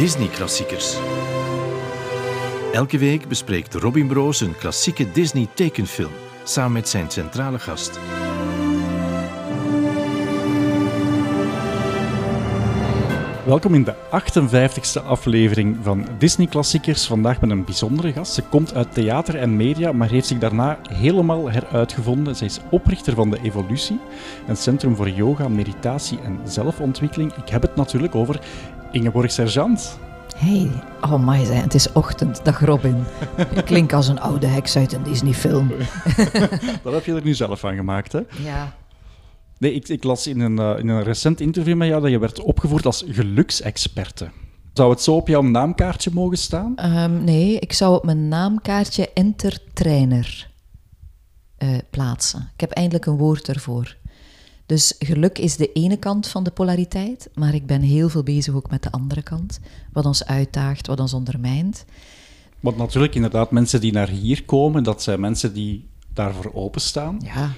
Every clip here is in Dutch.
Disney-klassiekers. Elke week bespreekt Robin Broos een klassieke Disney-tekenfilm samen met zijn centrale gast. Welkom in de 58e aflevering van Disney Klassiekers. Vandaag met een bijzondere gast. Ze komt uit theater en media, maar heeft zich daarna helemaal heruitgevonden. Zij is oprichter van de Evolutie, een centrum voor yoga, meditatie en zelfontwikkeling. Ik heb het natuurlijk over Ingeborg Sergeant. Hey, oh my het is ochtend. Dag Robin. Ik klink als een oude heks uit een Disney-film. Dat heb je er nu zelf van gemaakt, hè? Ja. Nee, ik, ik las in een, eh, in een recent interview met jou dat je werd opgevoerd als geluksexperte. Zou het zo op jouw naamkaartje mogen staan? Ehm, nee, ik zou op mijn naamkaartje entertrainer eh plaatsen. Ik heb eindelijk een woord ervoor. Dus geluk is de ene kant van de polariteit, maar ik ben heel veel bezig ook met de andere kant. Wat ons uitdaagt, wat ons ondermijnt. Want natuurlijk, inderdaad, mensen die naar hier komen, dat zijn mensen die daarvoor openstaan. Ja,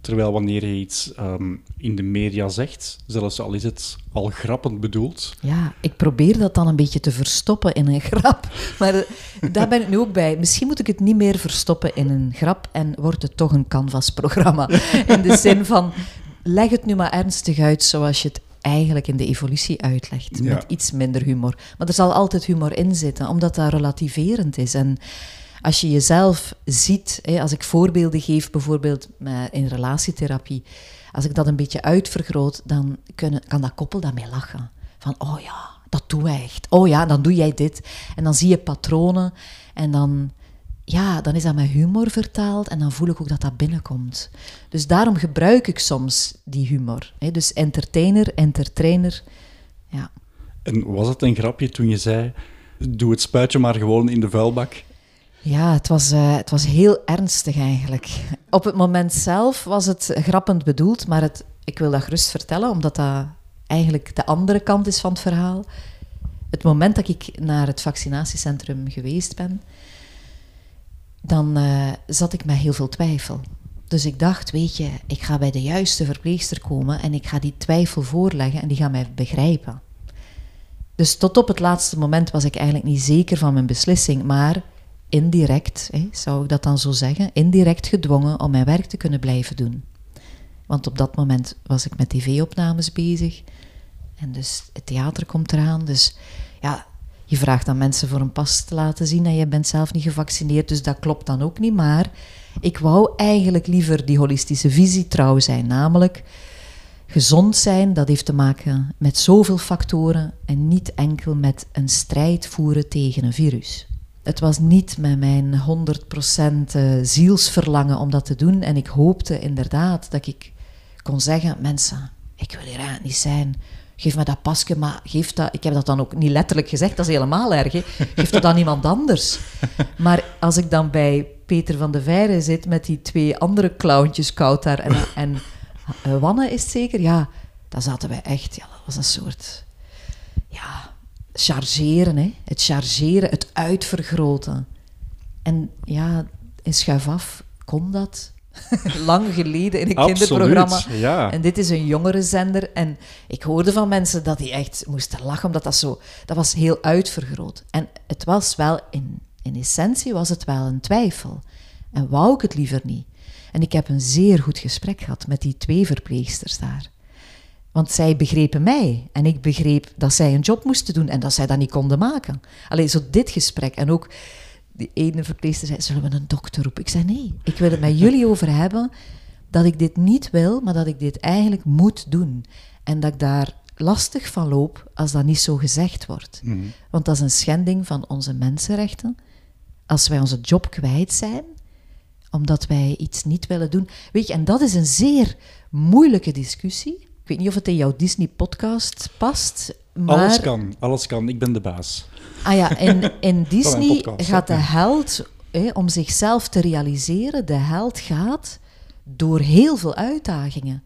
Terwijl wanneer je iets ehm, in de media zegt, zelfs al is het al grappend bedoeld, ja, ik probeer dat dan een beetje te verstoppen in een grap. Maar daar ben ik nu ook bij. Misschien moet ik het niet meer verstoppen in een grap en wordt het toch een canvasprogramma. In de zin van, leg het nu maar ernstig uit zoals je het eigenlijk in de evolutie uitlegt. Ja. Met iets minder humor. Maar er zal altijd humor in zitten, omdat dat relativerend is. En als je jezelf ziet, hè, als ik voorbeelden geef, bijvoorbeeld met- in relatietherapie, als ik dat een beetje uitvergroot, dan kunnen, kan dat koppel daarmee lachen. Van, oh ja, dat doe wij echt. Oh ja, dan doe jij dit. En dan zie je patronen en dan, ja, dan is dat met humor vertaald en dan voel ik ook dat dat binnenkomt. Dus daarom gebruik ik soms die humor. Hè. Dus entertainer, entertrainer, ja. En was het een grapje toen je zei: doe het spuitje maar gewoon in de vuilbak? Ja, het was, eh, het was heel ernstig eigenlijk. Op het moment zelf was het grappend bedoeld, maar het, ik wil dat gerust vertellen, omdat dat eigenlijk de andere kant is van het verhaal. Het moment dat ik naar het vaccinatiecentrum geweest ben, dan eh, zat ik met heel veel twijfel. Dus ik dacht, weet je, ik ga bij de juiste verpleegster komen en ik ga die twijfel voorleggen en die gaat mij begrijpen. Dus tot op het laatste moment was ik eigenlijk niet zeker van mijn beslissing, maar indirect, zou ik dat dan zo zeggen, indirect gedwongen om mijn werk te kunnen blijven doen. Want op dat moment was ik met tv-opnames bezig en dus het theater komt eraan. Dus ja, je vraagt aan mensen voor een pas te laten zien en je bent zelf niet gevaccineerd, dus dat klopt dan ook niet. Maar ik wou eigenlijk liever die holistische visie trouw zijn, namelijk gezond zijn, dat heeft te maken met zoveel factoren en niet enkel met een strijd voeren tegen een virus. Het was niet met mijn 100% eh, zielsverlangen om dat te doen en ik hoopte inderdaad dat ik kon zeggen, mensen, ik wil hier niet zijn. Geef me dat pasje, maar geef dat... Ik heb dat dan ook niet letterlijk gezegd, dat is helemaal erg. Hè. Geef dat aan iemand anders. Maar als ik dan bij Peter van de Veire zit met die twee andere clowntjes, Koutar en, en eh, Wanne is het zeker, ja, dan zaten wij echt... Ja, dat was een soort... Ja, chargeren, hè. Het chargeren, het uitvergroten. En ja, in Schuif af kon dat. Lang geleden in een Absoluut, kinderprogramma. ja. En dit is een jongerenzender. En ik hoorde van mensen dat die echt moesten lachen, omdat dat zo... Dat was heel uitvergroot. En het was wel, in, in essentie was het wel een twijfel. En wou ik het liever niet. En ik heb een zeer goed gesprek gehad met die twee verpleegsters daar. Want zij begrepen mij en ik begreep dat zij een job moesten doen en dat zij dat niet konden maken. Alleen zo dit gesprek en ook die ene verpleegster zei, zullen we een dokter roepen? Ik zei nee, ik wil het met jullie over hebben dat ik dit niet wil, maar dat ik dit eigenlijk moet doen. En dat ik daar lastig van loop als dat niet zo gezegd wordt. Want dat is een schending van onze mensenrechten. Als wij onze job kwijt zijn, omdat wij iets niet willen doen. Weet je, en dat is een zeer moeilijke discussie. Ik weet niet of het in jouw Disney-podcast past. Maar, Alles kan, alles kan. Ik ben de baas. Ah ja, in, in Disney podcast, gaat de held, hè, om zichzelf te realiseren, de held gaat door heel veel uitdagingen.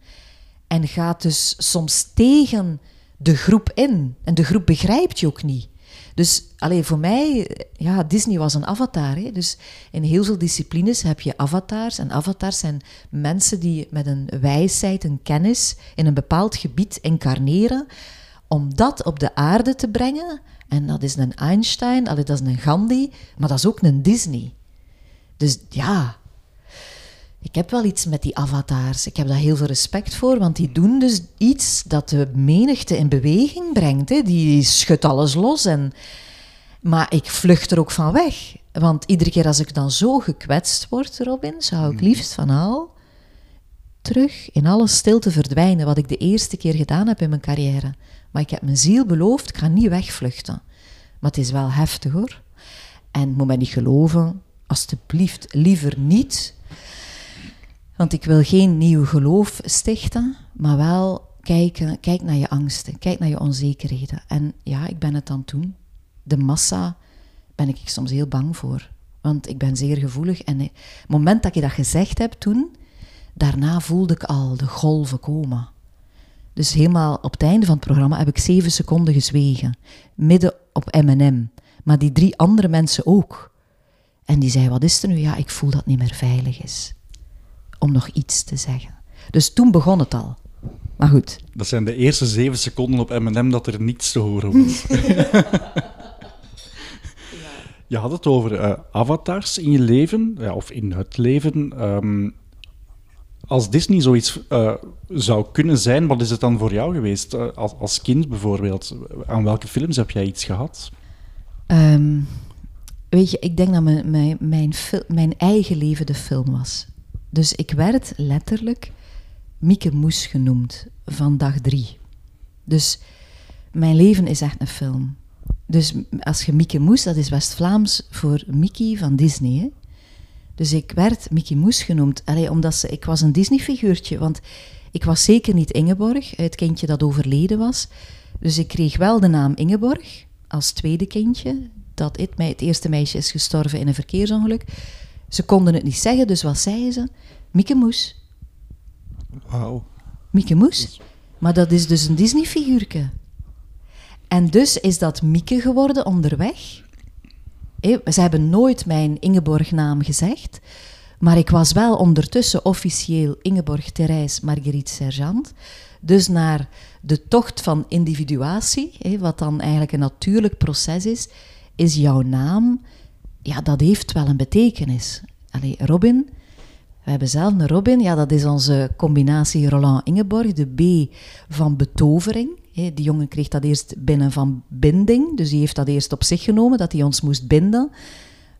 En gaat dus soms tegen de groep in. En de groep begrijpt je ook niet. Dus alleen voor mij, ja, Disney was een avatar. Hè? Dus in heel veel disciplines heb je avatars. En avatars zijn mensen die met een wijsheid, een kennis in een bepaald gebied incarneren om dat op de aarde te brengen, en dat is een Einstein, allee, dat is een Gandhi, maar dat is ook een Disney. Dus ja, ik heb wel iets met die avatars. Ik heb daar heel veel respect voor, want die doen dus iets dat de menigte in beweging brengt. Hè. Die schudt alles los. En... Maar ik vlucht er ook van weg. Want iedere keer als ik dan zo gekwetst word, Robin, zou ik mhm. liefst van al terug in alle stilte verdwijnen, wat ik de eerste keer gedaan heb in mijn carrière. Maar ik heb mijn ziel beloofd, ik ga niet wegvluchten. Maar het is wel heftig hoor. En moet mij niet geloven, alstublieft liever niet. Want ik wil geen nieuw geloof stichten, maar wel kijken, kijk naar je angsten, kijk naar je onzekerheden. En ja, ik ben het aan het doen. De massa ben ik soms heel bang voor. Want ik ben zeer gevoelig. En het moment dat je dat gezegd hebt toen, daarna voelde ik al de golven komen. Dus helemaal op het einde van het programma heb ik zeven seconden gezwegen. Midden op M&M. Maar die drie andere mensen ook. En die zei, wat is er nu? Ja, ik voel dat het niet meer veilig is. Om nog iets te zeggen. Dus toen begon het al. Maar goed. Dat zijn de eerste zeven seconden op M&M dat er niets te horen was. Je had het over uh, avatars in je leven, ja, of in het leven. Ehm, als Disney zoiets uh, zou kunnen zijn, wat is het dan voor jou geweest? Uh, als, als kind bijvoorbeeld. Aan welke films heb jij iets gehad? Um, weet je, ik denk dat mijn, mijn, mijn, mijn, eigen leven de film was. Dus ik werd letterlijk Mieke Moes genoemd van dag drie. Dus mijn leven is echt een film. Dus als je Mieke Moes, dat is West-Vlaams voor Mickey van Disney. Hè? Dus ik werd Mickey Moes genoemd, allee, omdat ze, ik was een Disney-figuurtje. Want ik was zeker niet Ingeborg, het kindje dat overleden was. Dus ik kreeg wel de naam Ingeborg als tweede kindje. Dat het, het eerste meisje is gestorven in een verkeersongeluk. Ze konden het niet zeggen, dus wat zeiden ze? Mieke Moes. Wauw. Mieke Moes. Maar dat is dus een Disney-figuurtje. En dus is dat Mieke geworden onderweg. Ze hebben nooit mijn Ingeborg-naam gezegd. Maar ik was wel ondertussen officieel Ingeborg Therese Marguerite Sergeant. Dus naar de tocht van individuatie, wat dan eigenlijk een natuurlijk proces is, is jouw naam, ja, dat heeft wel een betekenis. Robin, we hebben zelf een Robin, ja, dat is onze combinatie Roland-Ingeborg, de B van betovering. Die jongen kreeg dat eerst binnen van binding, dus die heeft dat eerst op zich genomen, dat hij ons moest binden.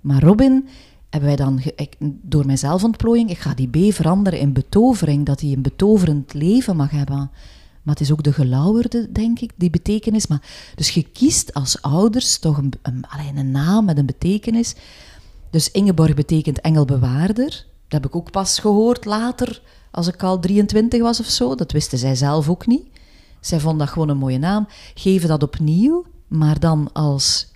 Maar Robin hebben wij dan, door mijn zelfontplooiing, ik ga die B veranderen in betovering, dat hij een betoverend leven mag hebben. Maar het is ook de gelauwerde, denk ik, die betekenis. Maar, dus je kiest als ouders toch een, een, alleen een naam met een betekenis. Dus Ingeborg betekent engelbewaarder. Dat heb ik ook pas gehoord later, als ik al 23 was of zo. Dat wisten zij zelf ook niet. Zij vond dat gewoon een mooie naam. Geven dat opnieuw, maar dan als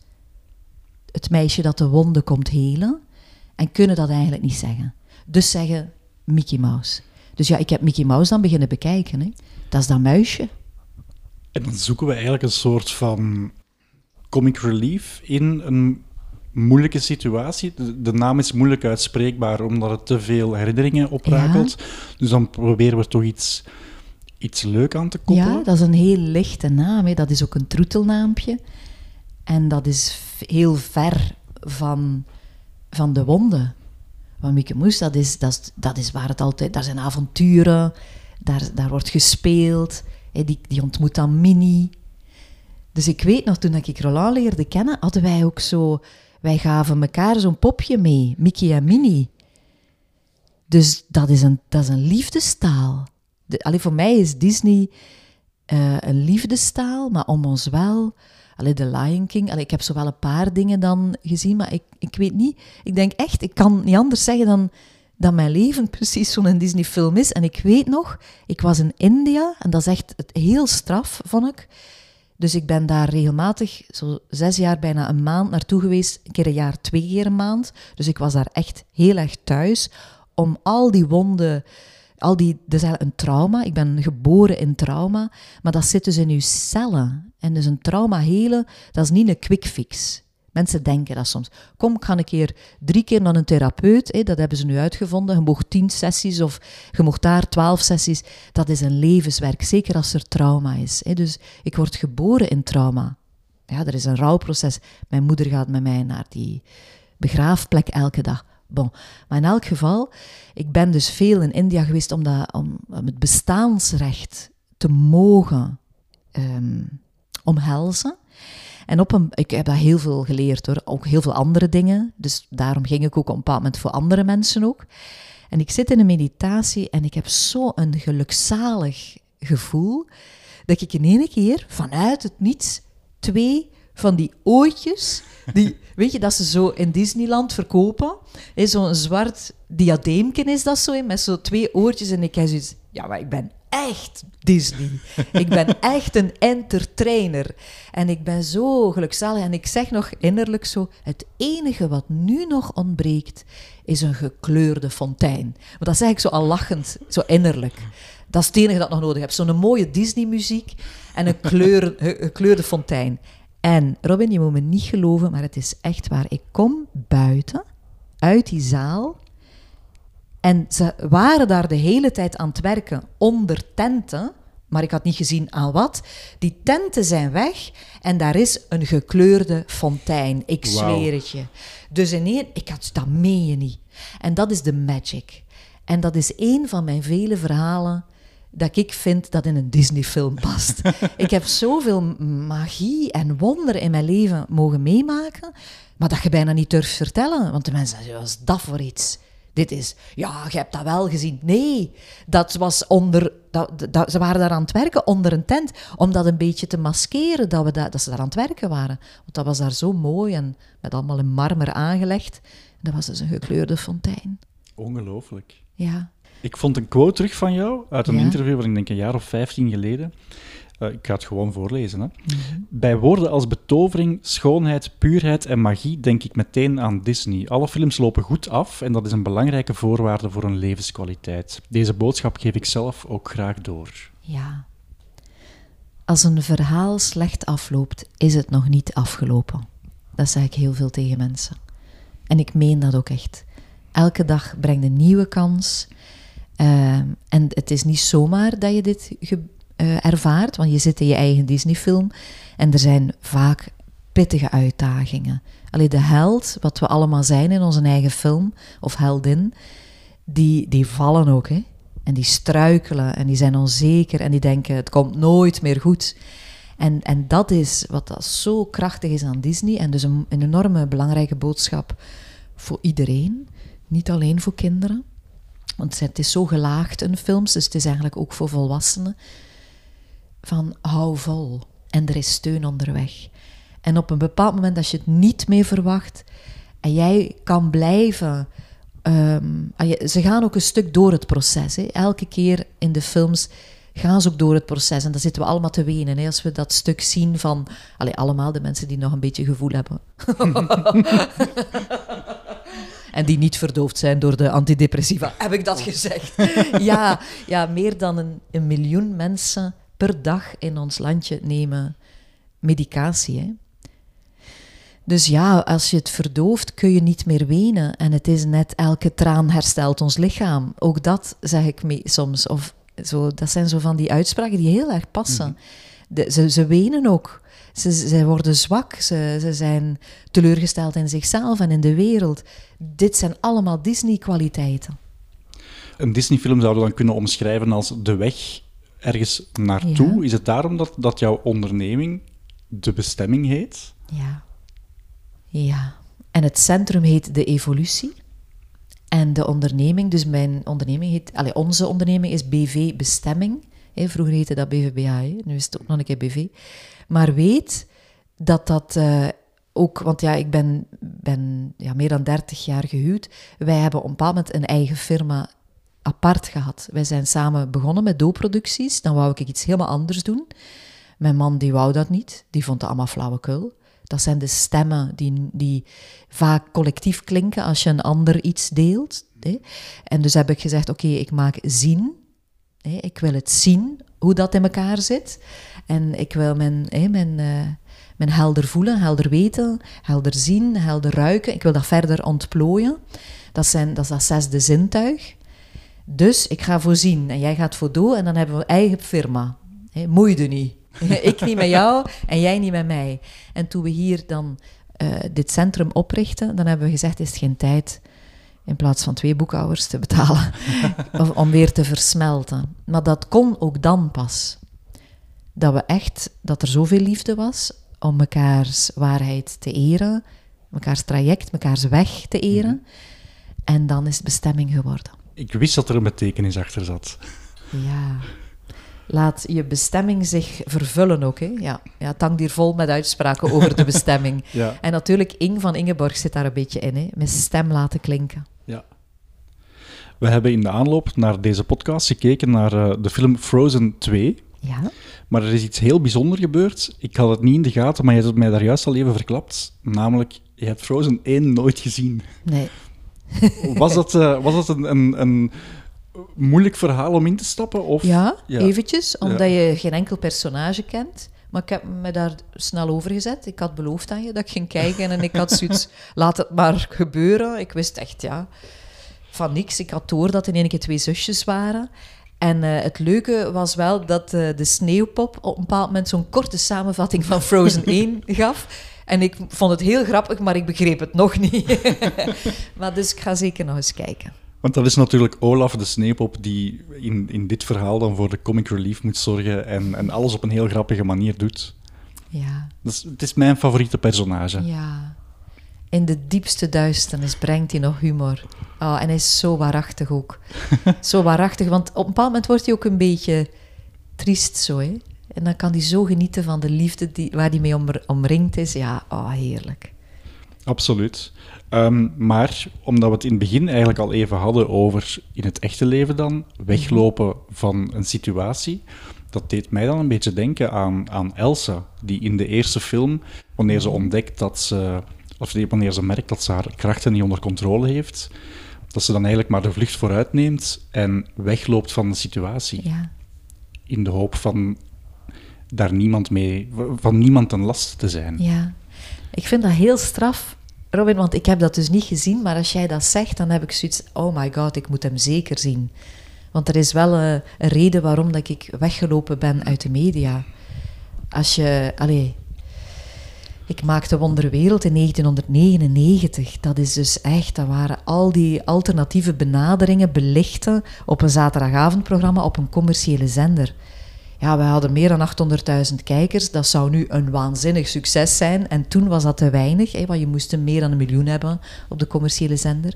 het meisje dat de wonden komt helen. En kunnen dat eigenlijk niet zeggen. Dus zeggen Mickey Mouse. Dus ja, ik heb Mickey Mouse dan beginnen bekijken. Hè. Dat is dat muisje. En dan zoeken we eigenlijk een soort van comic relief in een moeilijke situatie. De, naam is moeilijk uitspreekbaar omdat het te veel herinneringen oprakelt. Dus dan proberen we toch iets iets leuk aan te koppelen? Ja, dat is een heel lichte naam. Hè. Dat is ook een troetelnaampje. En dat is heel ver van, van de wonden. Van Mieke Moes, dat is, dat, is, dat is waar het altijd... Daar zijn avonturen, daar, daar wordt gespeeld. Die, die ontmoet dan Minnie. Dus ik weet nog, toen ik Roland leerde kennen, hadden wij ook zo... Wij gaven elkaar zo'n popje mee, Mickey en Minnie. Dus dat is een, dat is een liefdestaal de, voor mij is Disney uh, een liefdestaal, maar om ons wel. Allee, The Lion King. Allee, ik heb zo wel een paar dingen dan gezien, maar ik, ik weet niet. Ik denk echt, ik kan niet anders zeggen dan dat mijn leven precies zo'n Disney-film is. En ik weet nog, ik was in India en dat is echt heel straf, vond ik. Dus ik ben daar regelmatig, zo zes jaar, bijna een maand naartoe geweest. Een keer een jaar, twee keer een maand. Dus ik was daar echt heel erg thuis om al die wonden al die, dat is eigenlijk een trauma. Ik ben geboren in trauma, maar dat zit dus in uw cellen. En dus een trauma helen, dat is niet een quick fix. Mensen denken dat soms. Kom, ik ga een keer drie keer naar een therapeut. Dat hebben ze nu uitgevonden. Je mocht tien sessies of je mocht daar twaalf sessies. Dat is een levenswerk, zeker als er trauma is. Dus ik word geboren in trauma. Ja, er is een rouwproces. Mijn moeder gaat met mij naar die begraafplek elke dag. Bon. Maar in elk geval, ik ben dus veel in India geweest om, dat, om, het bestaansrecht te mogen ehm, omhelzen. En op een, ik heb daar heel veel geleerd hoor, ook heel veel andere dingen. Dus daarom ging ik ook op een bepaald moment voor andere mensen ook. En ik zit in een meditatie en ik heb zo'n gelukzalig gevoel dat ik in één keer vanuit het niets twee van die ooitjes, die, weet je, dat ze zo in Disneyland verkopen. Zo'n zwart diadeemken is dat zo, met zo twee oortjes. En ik heb zoiets, ja, maar ik ben echt Disney. Ik ben echt een entertainer. En ik ben zo gelukzalig. En ik zeg nog innerlijk zo, het enige wat nu nog ontbreekt, is een gekleurde fontein. Maar dat zeg ik zo al lachend, zo innerlijk. Dat is het enige dat ik nog nodig heb. Zo'n mooie Disney-muziek en een kleur, gekleurde fontein. En Robin, je moet me niet geloven, maar het is echt waar. Ik kom buiten, uit die zaal, en ze waren daar de hele tijd aan het werken onder tenten, maar ik had niet gezien aan wat. Die tenten zijn weg en daar is een gekleurde fontein. Ik zweer het je. Dus ineens, ik had, dat meen je niet. En dat is de magic. En dat is een van mijn vele verhalen dat ik vind dat in een Disney-film past. ik heb zoveel magie en wonder in mijn leven mogen meemaken, maar dat je bijna niet durft vertellen. Want de mensen zeggen, wat is dat voor iets? Dit is, ja, je hebt dat wel gezien. Nee, dat was onder, dat, dat, ze waren daar aan het werken onder een tent, om dat een beetje te maskeren, dat, we dat, dat ze daar aan het werken waren. Want dat was daar zo mooi en met allemaal in marmer aangelegd. En dat was dus een gekleurde fontein. Ongelooflijk. Ja. Ik vond een quote terug van jou uit een interview van ik denk een jaar of vijftien geleden. Uh, ik ga het gewoon voorlezen. Hè. Mhm. Bij woorden als betovering, schoonheid, puurheid en magie denk ik meteen aan Disney. Alle films lopen goed af en dat is een belangrijke voorwaarde voor een levenskwaliteit. Deze boodschap geef ik zelf ook graag door. Ja. Als een verhaal slecht afloopt, is het nog niet afgelopen. Dat zeg ik heel veel tegen mensen. En ik meen dat ook echt. Elke dag brengt een nieuwe kans. Uh, en het is niet zomaar dat je dit uh, ervaart, want je zit in je eigen Disney-film en er zijn vaak pittige uitdagingen. Alleen de held, wat we allemaal zijn in onze eigen film, of heldin, die, die vallen ook. Hè? En die struikelen en die zijn onzeker en die denken: het komt nooit meer goed. En, en dat is wat dat zo krachtig is aan Disney en dus een, een enorme belangrijke boodschap voor iedereen, niet alleen voor kinderen. Want het is zo gelaagd in films, dus het is eigenlijk ook voor volwassenen van hou vol en er is steun onderweg. En op een bepaald moment, als je het niet meer verwacht en jij kan blijven. Um, ze gaan ook een stuk door het proces. Hè. Elke keer in de films gaan ze ook door het proces. En dan zitten we allemaal te wenen. Hè, als we dat stuk zien van. Allemaal de mensen die nog een beetje gevoel hebben. en die niet verdoofd zijn door de antidepressiva. Heb ik dat gezegd? ja, ja, meer dan een, een miljoen mensen per dag in ons landje nemen medicatie. Hè? Dus ja, als je het verdooft, kun je niet meer wenen. En het is net elke traan herstelt ons lichaam. Ook dat zeg ik mee soms. Of zo, dat zijn zo van die uitspraken die heel erg passen. Mhm. De, ze, ze wenen ook. Ze, ze worden zwak. Ze, ze zijn teleurgesteld in zichzelf en in de wereld. Dit zijn allemaal Disney-kwaliteiten. Een Disney-film zouden we dan kunnen omschrijven als de weg ergens naartoe. Is het daarom dat, dat jouw onderneming de bestemming heet? Ja. Ja. En het centrum heet de evolutie. En de onderneming, dus mijn onderneming heet, allez, onze onderneming is BV Bestemming. vroeger heette dat BVBA, nu is het ook nog een keer BV. Maar weet dat dat uh, ook, want ja, ik ben, ben ja, meer dan 30 jaar gehuwd. Wij hebben op een bepaald moment een eigen firma apart gehad. Wij zijn samen begonnen met doopproducties. Dan wou ik iets helemaal anders doen. Mijn man die wou dat niet. Die vond het allemaal flauwekul. Dat zijn de stemmen die, die vaak collectief klinken als je een ander iets deelt. Hè. En dus heb ik gezegd, oké, ik maak zien. Hè. Ik wil het zien, hoe dat in elkaar zit. En ik wil mijn, hè, mijn, uh, Mijn helder voelen, helder weten, helder zien, helder ruiken. Ik wil dat verder ontplooien. Dat, zijn, dat is dat zesde zintuig. Dus ik ga voorzien en jij gaat voor doen en dan hebben we eigen firma. He, moeide niet. ik niet met jou en jij niet met mij. En toen we hier dan uh, dit centrum oprichten, dan hebben we gezegd, is het geen tijd in plaats van twee boekhouders te betalen, om weer te versmelten. Maar dat kon ook dan pas. Dat we echt, dat er zoveel liefde was om mekaars waarheid te eren, mekaars traject, mekaars weg te eren. Mhm. En dan is het bestemming geworden. Ik wist dat er een betekenis achter zat. Ja. Laat je bestemming zich vervullen ook. Hè? Ja. ja, het hangt hier vol met uitspraken over de bestemming. ja. En natuurlijk, Ing van Ingeborg zit daar een beetje in. Hè? Met stem laten klinken. Ja. We hebben in de aanloop naar deze podcast gekeken naar uh, de film Frozen 2. Ja. Maar er is iets heel bijzonders gebeurd. Ik had het niet in de gaten, maar je hebt het mij daar juist al even verklapt. Namelijk, je hebt Frozen 1 nooit gezien. Nee. Was dat, uh, was dat een, een, een, moeilijk verhaal om in te stappen? Of? Ja, eventjes, omdat je geen enkel personage kent. Maar ik heb me daar snel over gezet. Ik had beloofd aan je dat ik ging kijken en ik had zoiets, laat het maar gebeuren. Ik wist echt, ja, van niks. Ik had door dat in één keer twee zusjes waren. En uh, het leuke was wel dat uh, de sneeuwpop op een bepaald moment zo'n korte samenvatting van Frozen 1 gaf. En ik vond het heel grappig, maar ik begreep het nog niet. maar dus ik ga zeker nog eens kijken. Want dat is natuurlijk Olaf de Sneepop die in, in dit verhaal dan voor de comic relief moet zorgen en, en alles op een heel grappige manier doet. Ja. Dus het is mijn favoriete personage. Ja. In de diepste duisternis brengt hij nog humor. Oh, en hij is zo waarachtig ook. zo waarachtig, want op een bepaald moment wordt hij ook een beetje triest zo, hè. En dan kan hij zo genieten van de liefde die, waar hij mee omringd is. Ja, oh, heerlijk. Absoluut. Ehm, maar omdat we het in het begin eigenlijk al even hadden over in het echte leven dan, weglopen van een situatie, dat deed mij dan een beetje denken aan, aan Elsa, die in de eerste film, wanneer ze ontdekt dat ze, of wanneer ze merkt dat ze haar krachten niet onder controle heeft, dat ze dan eigenlijk maar de vlucht vooruit neemt en wegloopt van de situatie. Ja. In de hoop van daar niemand mee, van niemand een last te zijn. Ja, ik vind dat heel straf Robin, want ik heb dat dus niet gezien, maar als jij dat zegt, dan heb ik zoiets, oh my god, ik moet hem zeker zien. Want er is wel een, een reden waarom dat ik weggelopen ben uit de media. Als je, allee, ik maakte Wonderwereld in 1999. Dat is dus echt, dat waren al die alternatieve benaderingen belichten op een zaterdagavondprogramma op een commerciële zender. Ja, we hadden meer dan 800.000 kijkers. Dat zou nu een waanzinnig succes zijn. En toen was dat te weinig, hè, want je moest meer dan een miljoen hebben op de commerciële zender.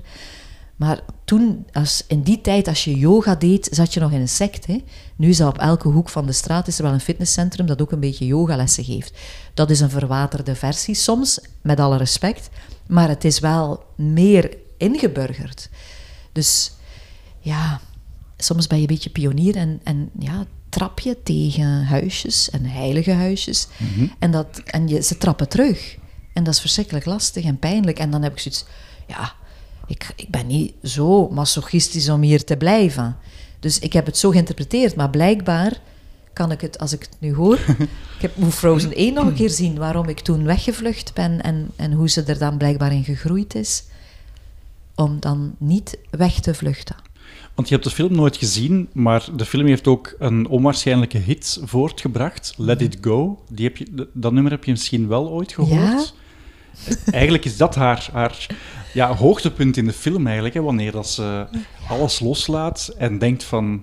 Maar toen, als, in die tijd, als je yoga deed, zat je nog in een sect. Hè. Nu is er op elke hoek van de straat is er wel een fitnesscentrum dat ook een beetje yogalessen geeft. Dat is een verwaterde versie soms, met alle respect. Maar het is wel meer ingeburgerd. Dus ja, soms ben je een beetje pionier en, en ja, trap je tegen huisjes en heilige huisjes. Mhm. En, dat, en je, ze trappen terug. En dat is verschrikkelijk lastig en pijnlijk. En dan heb ik zoiets, ja, ik, ik ben niet zo masochistisch om hier te blijven. Dus ik heb het zo geïnterpreteerd, maar blijkbaar kan ik het, als ik het nu hoor... ik heb moet Frozen 1 nog een keer zien, waarom ik toen weggevlucht ben en, en hoe ze er dan blijkbaar in gegroeid is. Om dan niet weg te vluchten. Want je hebt de film nooit gezien, maar de film heeft ook een onwaarschijnlijke hit voortgebracht. Let It Go. Die heb je, dat nummer heb je misschien wel ooit gehoord. Ja? Eigenlijk is dat haar, haar ja, hoogtepunt in de film, eigenlijk, hè, wanneer dat ze alles loslaat en denkt van...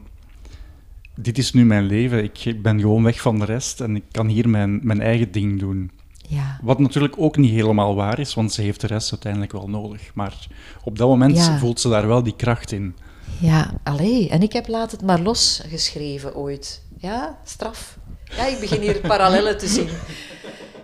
Dit is nu mijn leven, ik ben gewoon weg van de rest en ik kan hier mijn, mijn eigen ding doen. Ja. Wat natuurlijk ook niet helemaal waar is, want ze heeft de rest uiteindelijk wel nodig. Maar op dat moment voelt ze daar wel die kracht in. Ja, allee. En ik heb Laat het maar los geschreven ooit. Ja, straf. Ja, ik begin hier parallellen te zien.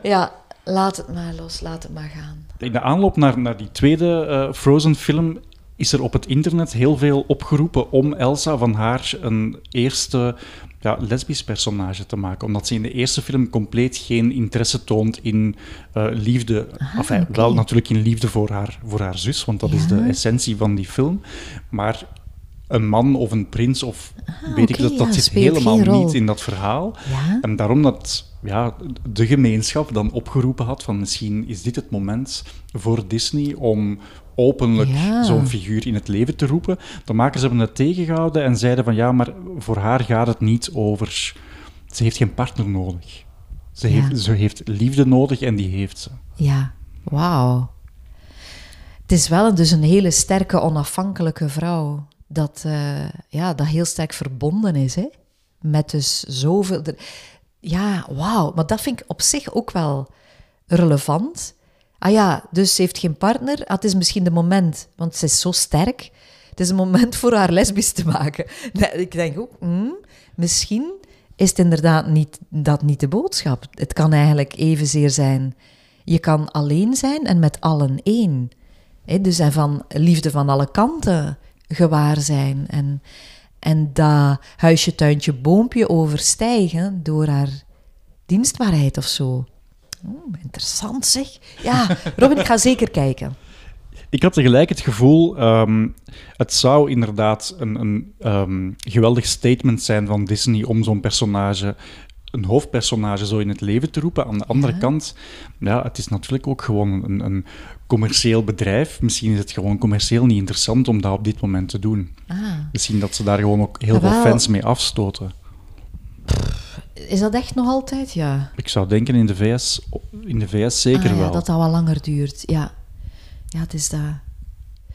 Ja, laat het maar los, laat het maar gaan. In de aanloop naar, naar die tweede uh, Frozen-film is er op het internet heel veel opgeroepen om Elsa van haar een eerste ja, lesbisch personage te maken. Omdat ze in de eerste film compleet geen interesse toont in uh, liefde. Ah, enfin, Wel natuurlijk in liefde voor haar, voor haar zus, want dat is de essentie van die film. Maar een man of een prins of Ah, weet ik dat, dat ja, zit helemaal niet in dat verhaal. Ja? En daarom dat ja, de gemeenschap dan opgeroepen had van misschien is dit het moment voor Disney om openlijk Ja. zo'n figuur in het leven te roepen. De makers hebben het tegengehouden en zeiden van ja, maar voor haar gaat het niet over... Ze heeft geen partner nodig. Ze, heeft, ze heeft liefde nodig en die heeft ze. Ja, wauw. Het is wel dus een hele sterke, onafhankelijke vrouw. Dat, eh, ja, dat heel sterk verbonden is, hè? Met dus zoveel... Ja, wauw. Maar dat vind ik op zich ook wel relevant. Ah ja, dus ze heeft geen partner. Ah, het is misschien de moment, want ze is zo sterk. Het is een moment voor haar lesbisch te maken. Ik denk ook, hmm, misschien is het inderdaad niet, dat niet de boodschap. Het kan eigenlijk evenzeer zijn. Je kan alleen zijn en met allen één. Hè, dus en van liefde van alle kanten gewaar zijn. En, en dat huisje, tuintje, boompje overstijgen door haar dienstbaarheid of zo. Oeh, interessant zeg. Ja, Robin, ik ga zeker kijken. Ik had tegelijk het gevoel, ehm, het zou inderdaad een, een ehm, geweldig statement zijn van Disney om zo'n personage, een hoofdpersonage, zo in het leven te roepen. Aan de andere Ja. kant, ja, het is natuurlijk ook gewoon een, een commercieel bedrijf. Misschien is het gewoon commercieel niet interessant om dat op dit moment te doen. Ah, Misschien dat ze daar gewoon ook heel veel fans mee afstoten. is dat echt nog altijd? Ja. Ik zou denken in de VS, in de VS zeker Ah, ja, wel. dat dat wel langer duurt. Ja, ja het is dat.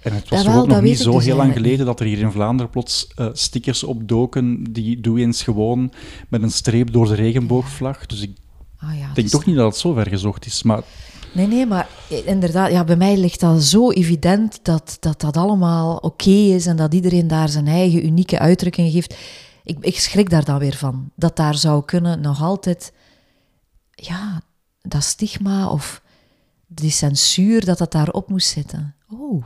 En het was ook nog niet zo dus heel lang geleden dat er hier in Vlaanderen plots eh, stickers opdoken. Die doe eens gewoon met een streep door de regenboogvlag. Dus ik Ah, ja, denk dus- toch niet dat het zo ver gezocht is. Maar Nee, nee, maar inderdaad, ja, bij mij ligt dat zo evident dat dat, dat allemaal oké is en dat iedereen daar zijn eigen unieke uitdrukking geeft. Ik, ik schrik daar dan weer van. Dat daar zou kunnen nog altijd, ja, dat stigma of die censuur, dat dat daarop moest zitten. Oh.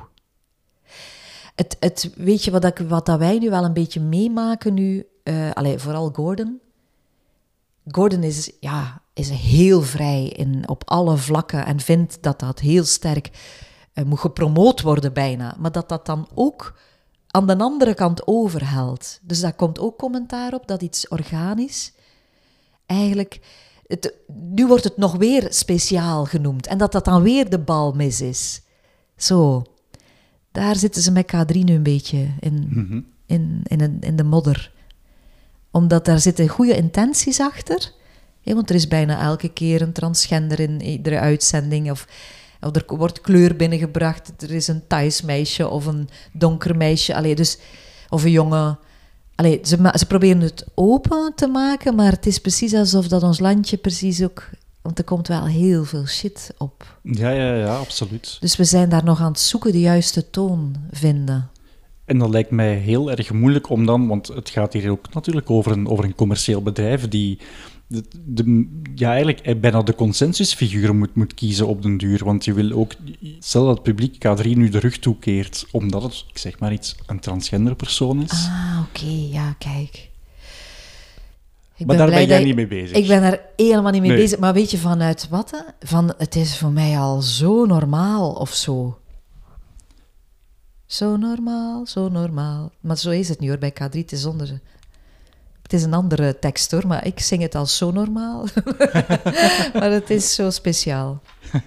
Het, het, weet je wat, ik, wat dat wij nu wel een beetje meemaken nu? allee, vooral Gordon. Gordon is, ja, is heel vrij in, op alle vlakken en vindt dat dat heel sterk eh, moet gepromoot worden bijna. Maar dat dat dan ook aan de andere kant overhelt. Dus daar komt ook commentaar op dat iets organisch eigenlijk... Het, nu wordt het nog weer speciaal genoemd en dat dat dan weer de bal mis is. Zo, daar zitten ze met K3 nu een beetje in, mhm. in, in, in de modder. Omdat daar zitten goede intenties achter. Want er is bijna elke keer een transgender in iedere uitzending. Of, of er wordt kleur binnengebracht. Er is een Thais meisje of een donker meisje. Allee, dus, of een jongen. Allee, ze, ze proberen het open te maken, maar het is precies alsof dat ons landje precies ook... Want er komt wel heel veel shit op. ja, ja, ja, absoluut. Dus we zijn daar nog aan het zoeken, de juiste toon vinden. En dat lijkt mij heel erg moeilijk om dan, want het gaat hier ook natuurlijk over een, over een commercieel bedrijf die de, de- ja, eigenlijk eh, bijna de consensusfiguur moet, moet kiezen op den duur. Want je wil ook, stel dat het publiek K3 nu de rug toekeert, omdat het, ik zeg maar iets, een transgender persoon is. Ah, oké, ja, kijk. Ik maar daar blij ben jij niet mee bezig. Ik ben er helemaal niet mee Nee. bezig. Maar weet je vanuit wat? hè? Van het is voor mij al zo normaal of zo. Zo normaal, zo normaal. Maar zo is het nu hoor bij K3. Het is, zonder, het is een andere tekst hoor, maar ik zing het als zo normaal. maar het is zo speciaal.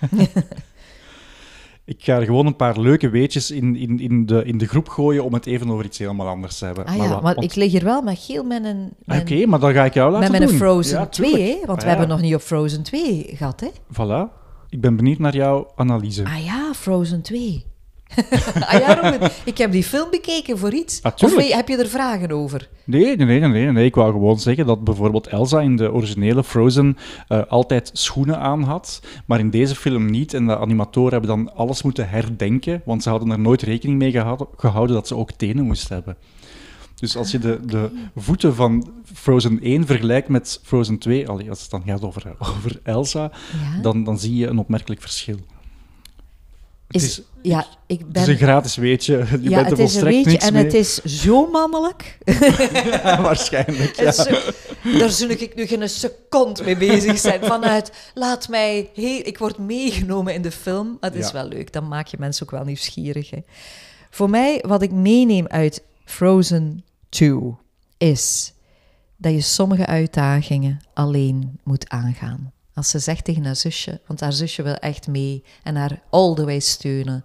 Ik ga er gewoon een paar leuke weetjes in, in, in, de, in de groep gooien om het even over iets helemaal anders te hebben. Ah ja, wa- maar want- ik lig hier wel met geel met een... Ah, Oké, maar dan ga ik jou laten met mijn doen. Frozen Ja, 2, tuurlijk. hè? want Ah, we ja. hebben nog niet op Frozen 2 gehad, hè? Voilà. Ik ben benieuwd naar jouw analyse. Ah ja, Frozen 2. ah ja, ik heb die film bekeken voor iets. Of heb je er vragen over? Nee, nee, nee, nee. Ik wou gewoon zeggen dat bijvoorbeeld Elsa in de originele Frozen eh, altijd schoenen aan had, maar in deze film niet. En de animatoren hebben dan alles moeten herdenken, want ze hadden er nooit rekening mee gehouden, gehouden dat ze ook tenen moest hebben. Dus als je de, de voeten van Frozen 1 vergelijkt met Frozen 2, allee, als het dan gaat over, over Elsa, Ja. dan, dan zie je een opmerkelijk verschil. Het Is, is, ja, ik het ben... is een gratis weetje. Je ja, bent er het is een volstrekt niks en mee. het is zo mannelijk. Ja, waarschijnlijk, ja. Zo- daar zul ik nu geen seconde mee bezig zijn. Vanuit, laat mij... Heel, ik word meegenomen in de film. Het is Ja. wel leuk. Dan maak je mensen ook wel nieuwsgierig. Hè. Voor mij, wat ik meeneem uit Frozen 2 is dat je sommige uitdagingen alleen moet aangaan. Als ze zegt tegen haar zusje, want haar zusje wil echt mee en haar all the way steunen.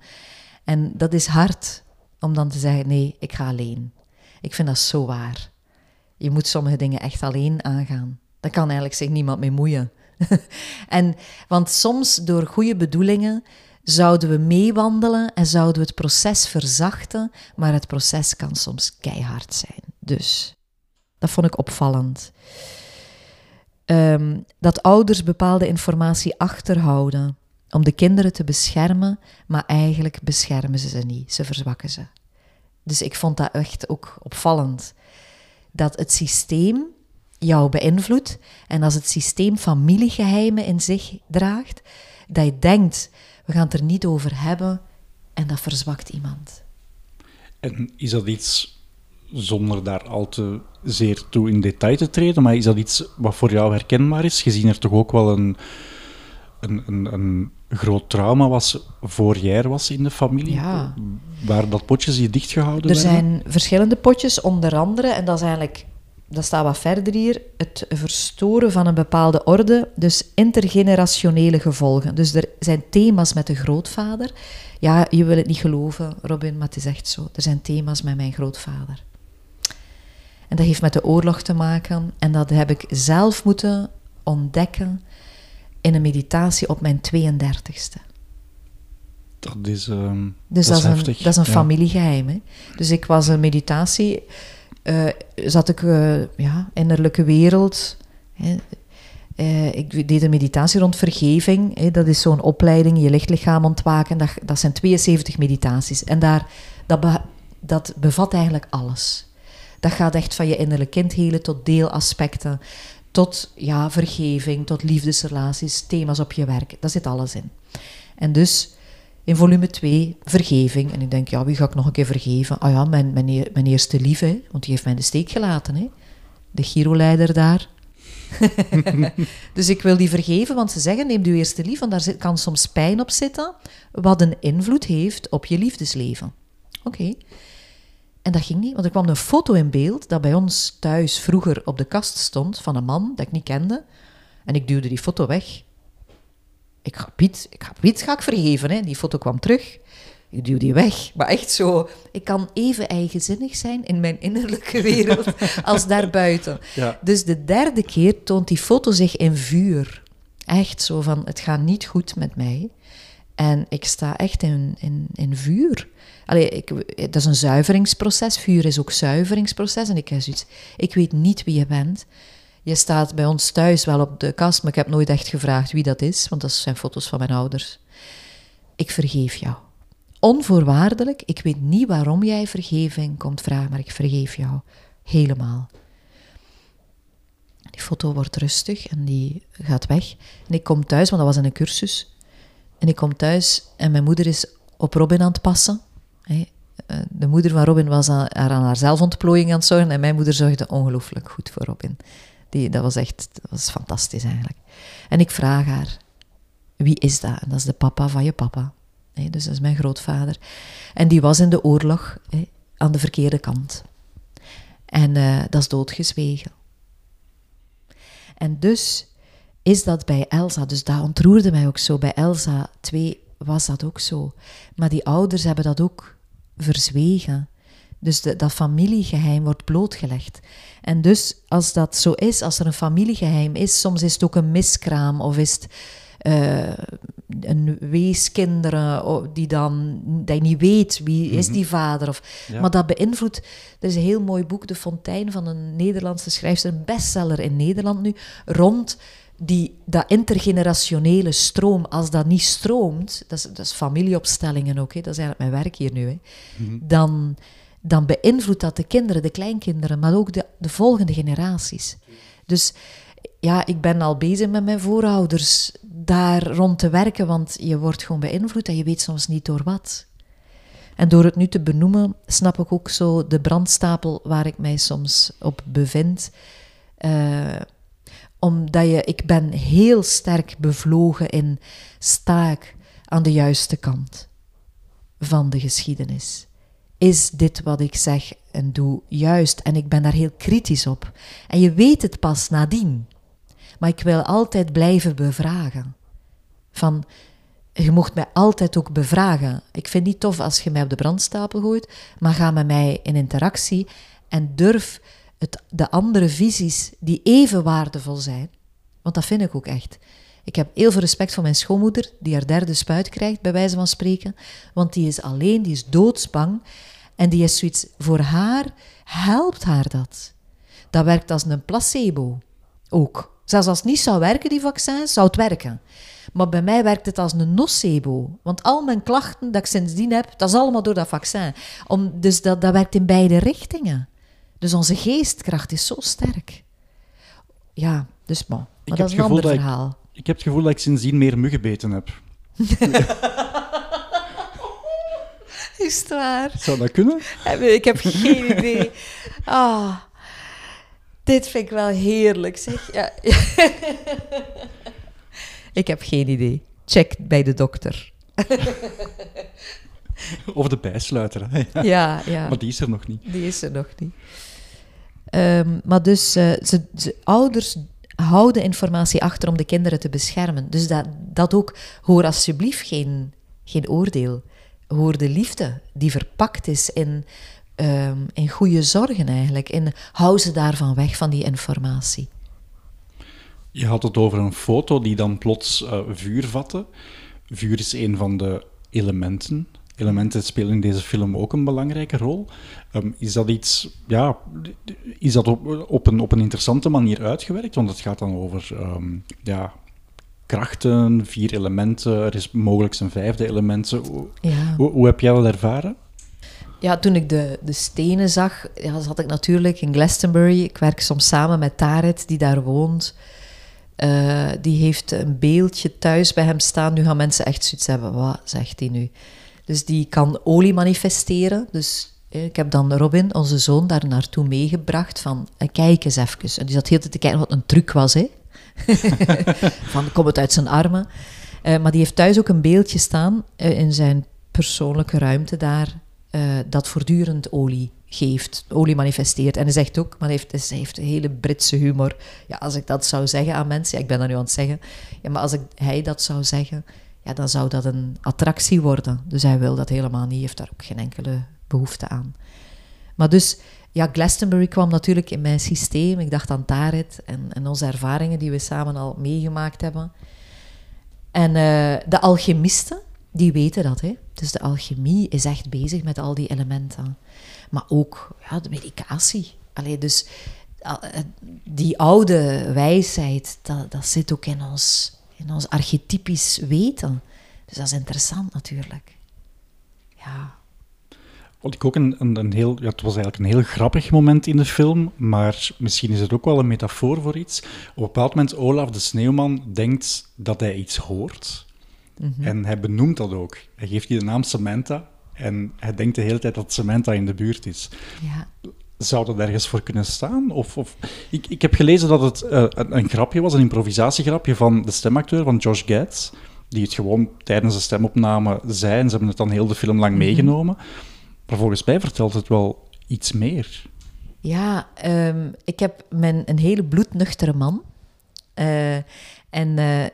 En dat is hard om dan te zeggen: nee, ik ga alleen. Ik vind dat zo waar. Je moet sommige dingen echt alleen aangaan. Daar kan eigenlijk zich niemand mee moeien. en, want soms door goede bedoelingen zouden we meewandelen en zouden we het proces verzachten, maar het proces kan soms keihard zijn. Dus dat vond ik opvallend. Ehm, dat ouders bepaalde informatie achterhouden om de kinderen te beschermen, maar eigenlijk beschermen ze ze niet, ze verzwakken ze. Dus ik vond dat echt ook opvallend. Dat het systeem jou beïnvloedt en als het systeem familiegeheimen in zich draagt, dat je denkt, we gaan het er niet over hebben en dat verzwakt iemand. En is dat iets zonder daar al te zeer toe in detail te treden, maar is dat iets wat voor jou herkenbaar is, gezien er toch ook wel een, een, een, een groot trauma was voor jij was in de familie? Ja. Waar dat potjes die dichtgehouden Er werden? zijn verschillende potjes, onder andere, en dat is eigenlijk, dat staat wat verder hier, het verstoren van een bepaalde orde, dus intergenerationele gevolgen. Dus er zijn thema's met de grootvader. Ja, je wil het niet geloven, Robin, maar het is echt zo. Er zijn thema's met mijn grootvader. En dat heeft met de oorlog te maken. En dat heb ik zelf moeten ontdekken in een meditatie op mijn 32e. Dat is, ehm, Dus dat dat, is een, dat is een ja. familiegeheim. Hè? Dus ik was een meditatie, eh, zat ik uh, ja, innerlijke wereld. Hè? Uh, ik deed een meditatie rond vergeving. Hè? Dat is zo'n opleiding, je lichtlichaam ontwaken. Dat, dat zijn 72 meditaties. En daar, dat, be, dat bevat eigenlijk alles. Dat gaat echt van je innerlijk kind helen tot deelaspecten, tot ja, vergeving, tot liefdesrelaties, thema's op je werk. Daar zit alles in. En dus in volume 2, vergeving. En ik denk, ja, wie ga ik nog een keer vergeven? Ah ja, mijn, mijn, mijn eerste lieve, want die heeft mij in de steek gelaten. Hè? De Giro-leider daar. dus ik wil die vergeven, want ze zeggen, neem uw eerste lief, want daar kan soms pijn op zitten, wat een invloed heeft op je liefdesleven. Oké. En dat ging niet, want er kwam een foto in beeld dat bij ons thuis vroeger op de kast stond van een man dat ik niet kende. En ik duwde die foto weg. Ik ga Piet, ik ga, Piet ga ik vergeven. Hè. Die foto kwam terug. Ik duw die weg. Maar echt zo, ik kan even eigenzinnig zijn in mijn innerlijke wereld als daarbuiten. Ja. Dus de derde keer toont die foto zich in vuur. Echt zo van, het gaat niet goed met mij. En ik sta echt in, in, in vuur. Allee, ik, dat is een zuiveringsproces. Vuur is ook zuiveringsproces. En ik heb zoiets, ik weet niet wie je bent. Je staat bij ons thuis wel op de kast, maar ik heb nooit echt gevraagd wie dat is, want dat zijn foto's van mijn ouders. Ik vergeef jou. Onvoorwaardelijk, ik weet niet waarom jij vergeving komt vragen, maar ik vergeef jou. Helemaal. Die foto wordt rustig en die gaat weg. En ik kom thuis, want dat was in een cursus. En ik kom thuis en mijn moeder is op Robin aan het passen. De moeder van Robin was aan, aan haar zelfontplooiing aan het zorgen en mijn moeder zorgde ongelooflijk goed voor Robin. Die, dat was echt dat was fantastisch eigenlijk. En ik vraag haar, wie is dat? En dat is de papa van je papa. Dus dat is mijn grootvader. En die was in de oorlog aan de verkeerde kant. En uh, dat is doodgezwegen. En dus is dat bij Elsa, dus dat ontroerde mij ook zo. Bij Elsa 2 was dat ook zo. Maar die ouders hebben dat ook verzwegen. Dus de, dat familiegeheim wordt blootgelegd. En dus als dat zo is, als er een familiegeheim is, soms is het ook een miskraam of is het uh, een weeskinderen die dan je niet weet wie is die vader of ja. maar dat beïnvloedt er is een heel mooi boek De Fontein van een Nederlandse schrijfster een bestseller in Nederland nu rond die, dat intergenerationele stroom, als dat niet stroomt, dat is, dat is familieopstellingen ook, hè, dat is eigenlijk mijn werk hier nu, hè, mm-hmm. dan, dan beïnvloedt dat de kinderen, de kleinkinderen, maar ook de, de volgende generaties. Dus ja, ik ben al bezig met mijn voorouders daar rond te werken, want je wordt gewoon beïnvloed en je weet soms niet door wat. En door het nu te benoemen, snap ik ook zo de brandstapel waar ik mij soms op bevind. Uh, omdat je, ik ben heel sterk bevlogen in sta ik aan de juiste kant van de geschiedenis. Is dit wat ik zeg en doe juist. En ik ben daar heel kritisch op. En je weet het pas nadien. Maar ik wil altijd blijven bevragen. Van, je mocht mij altijd ook bevragen. Ik vind het niet tof als je mij op de brandstapel gooit, maar ga met mij in interactie en durf het, de andere visies die even waardevol zijn, want dat vind ik ook echt. Ik heb heel veel respect voor mijn schoonmoeder, die haar derde spuit krijgt, bij wijze van spreken, want die is alleen, die is doodsbang en die is zoiets, voor haar helpt haar dat. Dat werkt als een placebo, ook. Zelfs als het niet zou werken, die vaccins, zou het werken. Maar bij mij werkt het als een nocebo. Want al mijn klachten dat ik sindsdien heb, dat is allemaal door dat vaccin. Om, dus dat, dat werkt in beide richtingen. Dus onze geestkracht is zo sterk. Ja, dus maar. Maar dat is een ander verhaal. Ik, ik heb het gevoel dat ik sindsdien meer muggen beten heb. is het waar? Zou dat kunnen? Ik heb geen idee. Ah, dit vind ik wel heerlijk, zeg. Ja. ik heb geen idee. Check bij de dokter. Of de bijsluiter. Ja. ja, ja. Maar die is er nog niet. Die is er nog niet. Ehm, maar dus, uh, ze, ouders houden informatie achter om de kinderen te beschermen. Dus dat, dat ook, hoor alsjeblieft geen, geen oordeel. Hoor de liefde die verpakt is in, um, in goede zorgen eigenlijk. En hou ze daarvan weg, van die informatie. Je had het over een foto die dan plots uh, vuur vatte. Vuur is een van de elementen elementen spelen in deze film ook een belangrijke rol. Um, is dat iets, ja, is dat op, op, een, op een interessante manier uitgewerkt? Want het gaat dan over um, ja, krachten, vier elementen, er is mogelijk een vijfde element. Ja. Hoe, hoe, heb jij dat ervaren? Ja, toen ik de, de stenen zag, ja, zat ik natuurlijk in Glastonbury. Ik werk soms samen met Tarit, die daar woont. Uh, die heeft een beeldje thuis bij hem staan. Nu gaan mensen echt zoiets hebben. Wat zegt hij nu? Dus die kan olie manifesteren. Dus ik heb dan Robin, onze zoon, daar naartoe meegebracht van eh, kijk eens even. En die zat heel te kijken wat een truc was. Hè? van kom het uit zijn armen. Uh, maar die heeft thuis ook een beeldje staan uh, in zijn persoonlijke ruimte daar, dat voortdurend olie geeft, olie manifesteert. En hij zegt ook, maar hij heeft, hij heeft een hele Britse humor. Ja, als ik dat zou zeggen aan mensen, ja, ik ben dat nu aan het zeggen, ja, maar als ik, hij dat zou zeggen, ja, dan zou dat een attractie worden. Dus hij wil dat helemaal niet, heeft daar ook geen enkele behoefte aan. Maar dus, ja, Glastonbury kwam natuurlijk in mijn systeem. Ik dacht aan Tarit en, en onze ervaringen die we samen al meegemaakt hebben. En uh, de alchemisten, die weten dat. Hè? Dus de alchemie is echt bezig met al die elementen. Maar ook ja, de medicatie. Allee, dus uh, die oude wijsheid, dat, dat zit ook in ons in ons archetypisch weten. Dus dat is interessant natuurlijk. Ja. Wat ik ook een, een, een, heel, ja, het was eigenlijk een heel grappig moment in de film, maar misschien is het ook wel een metafoor voor iets. Op een bepaald moment, Olaf de Sneeuwman denkt dat hij iets hoort. Mhm. En hij benoemt dat ook. Hij geeft je de naam Samantha en hij denkt de hele tijd dat Samantha in de buurt is. Ja. Zou dat ergens voor kunnen staan? Of, of... Ik, ik heb gelezen dat het uh, een, een, grapje was, een improvisatiegrapje van de stemacteur, van Josh Gads, die het gewoon tijdens de stemopname zei, en ze hebben het dan heel de film lang mhm. meegenomen. Maar volgens mij vertelt het wel iets meer. Ja, um, ik heb mijn, een hele bloednuchtere man. Uh, en uh,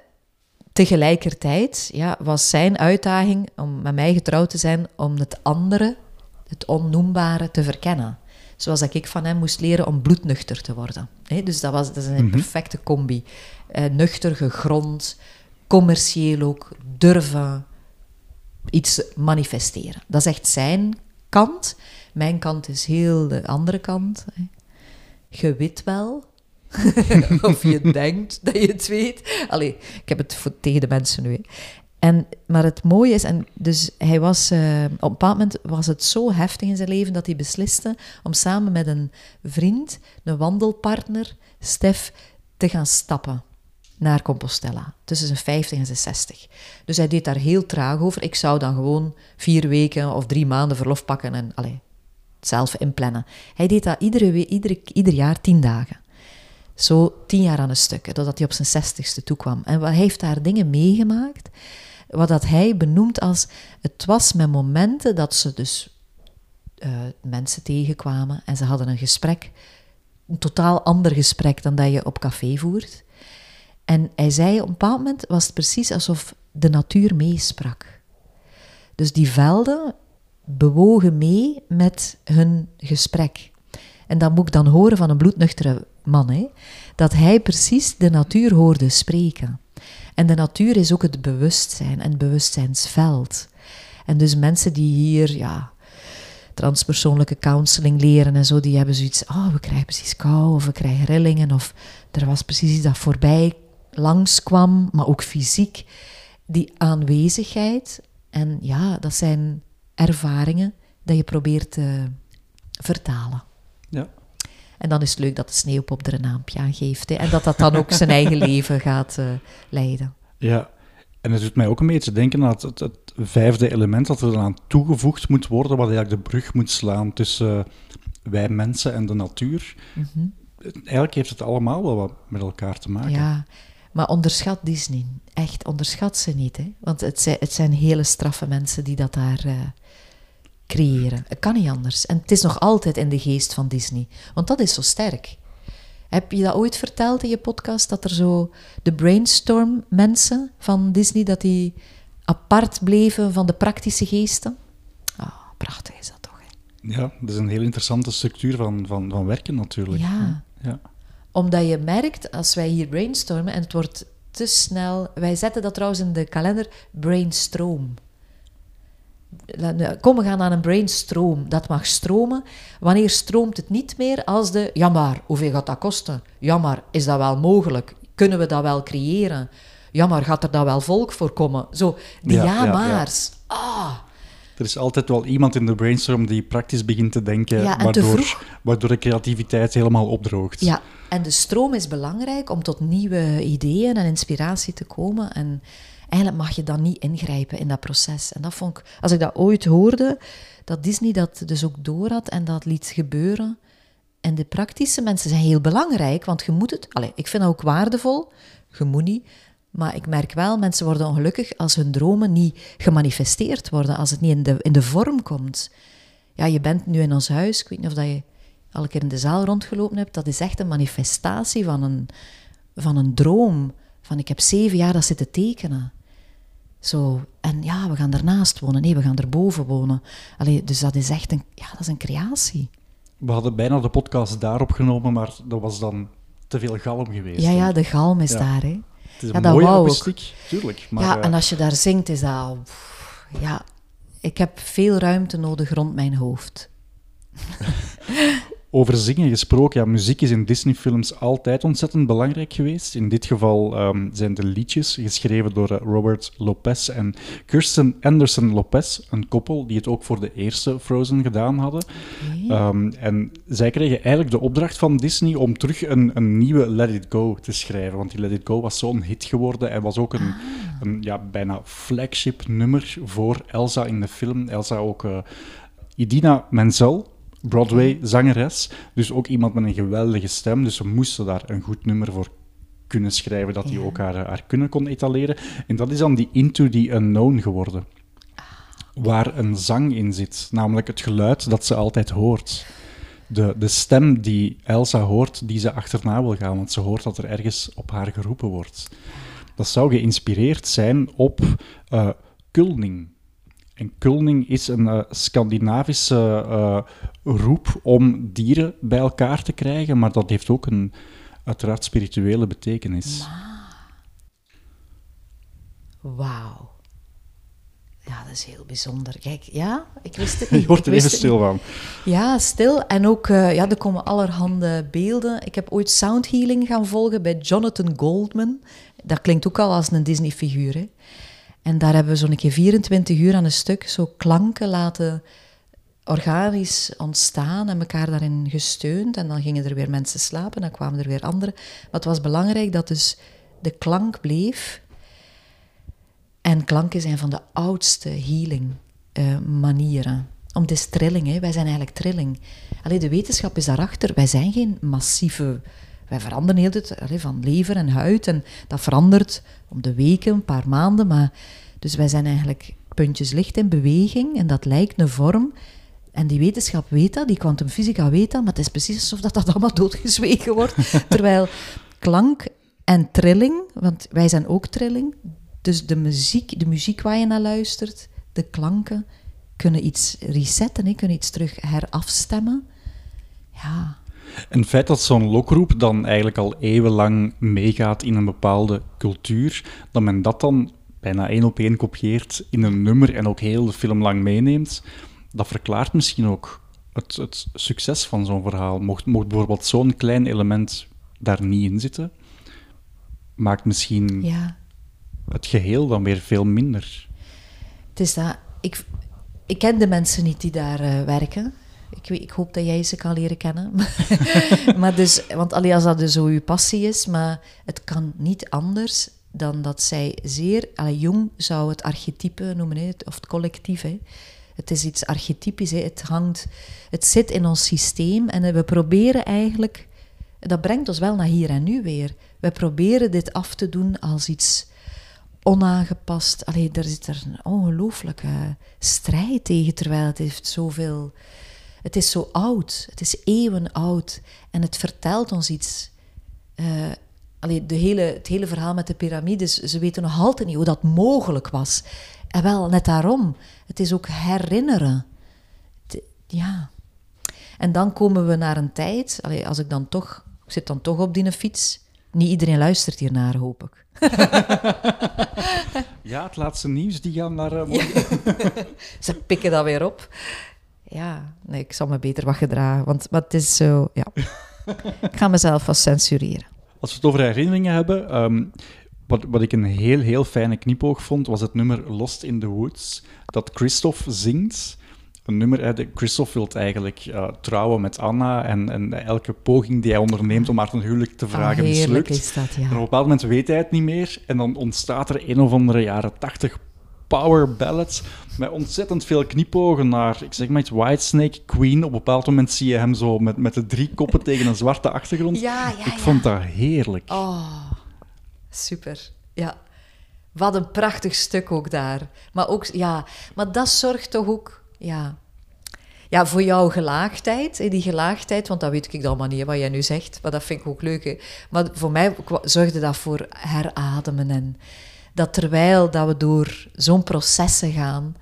tegelijkertijd ja, was zijn uitdaging om met mij getrouwd te zijn, om het andere, het onnoembare, te verkennen. Zoals dat ik van hem moest leren om bloednuchter te worden. dus dat, was, dat is een mhm. perfecte combi. Uh, nuchter, gegrond, commercieel ook, durven iets manifesteren. Dat is echt zijn kant. Mijn kant is heel de andere kant. Hè. Je weet wel, of je denkt dat je het weet. Allee, ik heb het voor, tegen de mensen nu. En, maar het mooie is, en dus hij was, uh, op een bepaald moment was het zo heftig in zijn leven dat hij besliste om samen met een vriend, een wandelpartner, Stef, te gaan stappen naar Compostela. Tussen zijn 50 en zijn 60. Dus hij deed daar heel traag over. Ik zou dan gewoon vier weken of drie maanden verlof pakken en allee, zelf inplannen. Hij deed dat iedere, iedere, ieder jaar tien dagen. Zo tien jaar aan een stuk, totdat hij op zijn zestigste toekwam. En hij heeft daar dingen meegemaakt wat dat hij benoemt als het was met momenten dat ze dus eh, mensen tegenkwamen en ze hadden een gesprek, een totaal ander gesprek dan dat je op café voert. En hij zei op een bepaald moment was het precies alsof de natuur meesprak. Dus die velden bewogen mee met hun gesprek. En dat moet ik dan horen van een bloednuchtere man, hè, dat hij precies de natuur hoorde spreken. En de natuur is ook het bewustzijn en het bewustzijnsveld. En dus mensen die hier ja, transpersoonlijke counseling leren en zo, die hebben zoiets, oh, we krijgen precies kou of we krijgen rillingen of er was precies iets dat voorbij langskwam, maar ook fysiek. Die aanwezigheid en ja, dat zijn ervaringen dat je probeert te vertalen. En dan is het leuk dat de sneeuwpop er een naampje aan geeft. Hè, en dat dat dan ook zijn eigen leven gaat uh, leiden. Ja, en het doet mij ook een beetje denken aan het, het, het, vijfde element dat er aan toegevoegd moet worden, wat eigenlijk de brug moet slaan tussen wij mensen en de natuur. Mm -hmm. Eigenlijk heeft het allemaal wel wat met elkaar te maken. Ja, maar onderschat Disney. Echt, onderschat ze niet. Hè? Want het zijn, het zijn hele straffe mensen die dat daar uh, creëren. Het kan niet anders. En het is nog altijd in de geest van Disney. Want dat is zo sterk. Heb je dat ooit verteld in je podcast? Dat er zo de brainstorm mensen van Disney, dat die apart bleven van de praktische geesten? Oh, prachtig is dat toch? Hè? Ja, dat is een heel interessante structuur van, van, van werken natuurlijk. Ja. ja. Omdat je merkt, als wij hier brainstormen en het wordt te snel... Wij zetten dat trouwens in de kalender, brainstroom. Kom, we gaan aan een brainstroom. Dat mag stromen. Wanneer stroomt het niet meer als de... Ja, maar hoeveel gaat dat kosten? Ja, maar is dat wel mogelijk? Kunnen we dat wel creëren? Ja, maar gaat er dan wel volk voor komen? Zo, die ja, ja, ja maars. Ja. Ah. Er is altijd wel iemand in de brainstorm die praktisch begint te denken, ja, waardoor, waardoor de creativiteit helemaal opdroogt. Ja, en de stroom is belangrijk om tot nieuwe ideeën en inspiratie te komen. En eigenlijk mag je dan niet ingrijpen in dat proces. En dat vond ik, als ik dat ooit hoorde, dat Disney dat dus ook door had en dat liet gebeuren. En de praktische mensen zijn heel belangrijk, want je moet het. Allez, ik vind dat ook waardevol. Je moet niet. Maar ik merk wel, mensen worden ongelukkig als hun dromen niet gemanifesteerd worden, als het niet in de, in de vorm komt. Ja, je bent nu in ons huis, ik weet niet of dat je al een keer in de zaal rondgelopen hebt, dat is echt een manifestatie van een, van een droom. Van ik heb zeven jaar dat zitten tekenen. Zo, en ja, we gaan ernaast wonen. Nee, we gaan erboven wonen. Allee, dus dat is echt een, ja, dat is een creatie. We hadden bijna de podcast daarop genomen, maar dat was dan te veel galm geweest. Ja, ja, de galm is Ja. daar, hè. Het is Ja, een mooie akoestiek, tuurlijk. Maar, ja, eh, en als je daar zingt, is dat... pff, Ja, ik heb veel ruimte nodig rond mijn hoofd. Over zingen gesproken, ja, muziek is in Disney-films altijd ontzettend belangrijk geweest. In dit geval ehm, zijn de liedjes geschreven door eh, Robert Lopez en Kirsten Anderson Lopez, een koppel die het ook voor de eerste Frozen gedaan hadden. Ehm, en zij kregen eigenlijk de opdracht van Disney om terug een, een nieuwe Let It Go te schrijven. Want die Let It Go was zo'n hit geworden en was ook een, een ja, bijna flagship nummer voor Elsa in de film. Elsa ook eh, Idina Menzel, Broadway-zangeres. Dus ook iemand met een geweldige stem. Dus ze moesten daar een goed nummer voor kunnen schrijven, dat die Ja. ook haar, haar kunnen kon etaleren. En dat is dan die Into the Unknown geworden. Waar een zang in zit, namelijk het geluid dat ze altijd hoort. De, de stem die Elsa hoort, die ze achterna wil gaan, want ze hoort dat er ergens op haar geroepen wordt. Dat zou geïnspireerd zijn op eh, Kulning. En kulning is een eh, Scandinavische eh, roep om dieren bij elkaar te krijgen, maar dat heeft ook een uiteraard spirituele betekenis. Wauw. Ja, dat is heel bijzonder. Kijk, ja, ik wist het niet. Je wordt Ik er even stil van. Ja, stil. En ook, eh, ja, er komen allerhande beelden. Ik heb ooit sound healing gaan volgen bij Jonathan Goldman. Dat klinkt ook al als een Disney-figuur, hè. En daar hebben we zo'n keer 24 uur aan een stuk zo klanken laten organisch ontstaan en elkaar daarin gesteund. En dan gingen er weer mensen slapen, dan kwamen er weer anderen. Maar het was belangrijk dat dus de klank bleef. En klanken zijn van de oudste healing eh, manieren. Om het is trilling, wij zijn eigenlijk trilling. Allee, de wetenschap is daarachter. Wij zijn geen massieve... Wij veranderen heel allee, van lever en huid. En dat verandert om de weken, een paar maanden. Maar, dus wij zijn eigenlijk puntjes licht in beweging. En dat lijkt een vorm. En die wetenschap weet dat, die kwantumfysica weet dat, maar het is precies alsof dat, dat allemaal doodgezwegen wordt. Terwijl klank en trilling, want wij zijn ook trilling, dus de muziek, de muziek waar je naar luistert, de klanken, kunnen iets resetten, hè, kunnen iets terug herafstemmen. Ja. En het feit dat zo'n lokroep dan eigenlijk al eeuwenlang meegaat in een bepaalde cultuur, dat men dat dan bijna één op één kopieert in een nummer en ook heel de film lang meeneemt, dat verklaart misschien ook het, het succes van zo'n verhaal. Mocht, mocht bijvoorbeeld zo'n klein element daar niet in zitten, maakt misschien ja. het geheel dan weer veel minder. Het is dat, ik, ik ken de mensen niet die daar uh, werken. Ik, ik, hoop dat jij ze kan leren kennen. maar dus, want allee, als dat dus zo uw passie is, maar het kan niet anders dan dat zij zeer... Allee, jong zou het archetype noemen, hè, of het collectief. Hè. Het is iets archetypisch, hè. het hangt... Het zit in ons systeem en we proberen eigenlijk... Dat brengt ons wel naar hier en nu weer. We proberen dit af te doen als iets onaangepast. Allee, er zit er een ongelooflijke strijd tegen, terwijl het heeft zoveel... Het is zo oud, het is eeuwen oud en het vertelt ons iets. Uh, de hele, het hele verhaal met de piramides, ze weten nog altijd niet hoe dat mogelijk was. En wel, net daarom, het is ook herinneren. ja. En dan komen we naar een tijd, als ik dan toch, ik zit dan toch op die fiets, niet iedereen luistert hiernaar, hoop ik. ja, het laatste nieuws, die gaan naar... Uh, Ze pikken dat weer op. Ja, nee, ik zal me beter wat gedragen, want het is zo... Ja. ik ga mezelf vast censureren. Als we het over herinneringen hebben... Um, wat, wat ik een heel, heel fijne knipoog vond, was het nummer Lost in the Woods, dat Christophe zingt een nummer. Christophe wil eigenlijk uh, trouwen met Anna en, en, elke poging die hij onderneemt om haar ten huwelijk te vragen oh, mislukt. Is dat, ja. En op een bepaald moment weet hij het niet meer en dan ontstaat er een of andere jaren tachtig power ballads met ontzettend veel knipogen naar, ik zeg maar iets, Whitesnake, Queen. Op een bepaald moment zie je hem zo met, met de drie koppen tegen een zwarte achtergrond. Ja, ja, ik vond dat heerlijk. Oh, super. Ja. Wat een prachtig stuk ook daar. Maar ook, ja, maar dat zorgt toch ook ja. Ja, voor jouw gelaagdheid, die gelaagdheid, want dat weet ik allemaal niet, wat jij nu zegt, maar dat vind ik ook leuk. Maar voor mij zorgde dat voor herademen en dat terwijl dat we door zo'n processen gaan,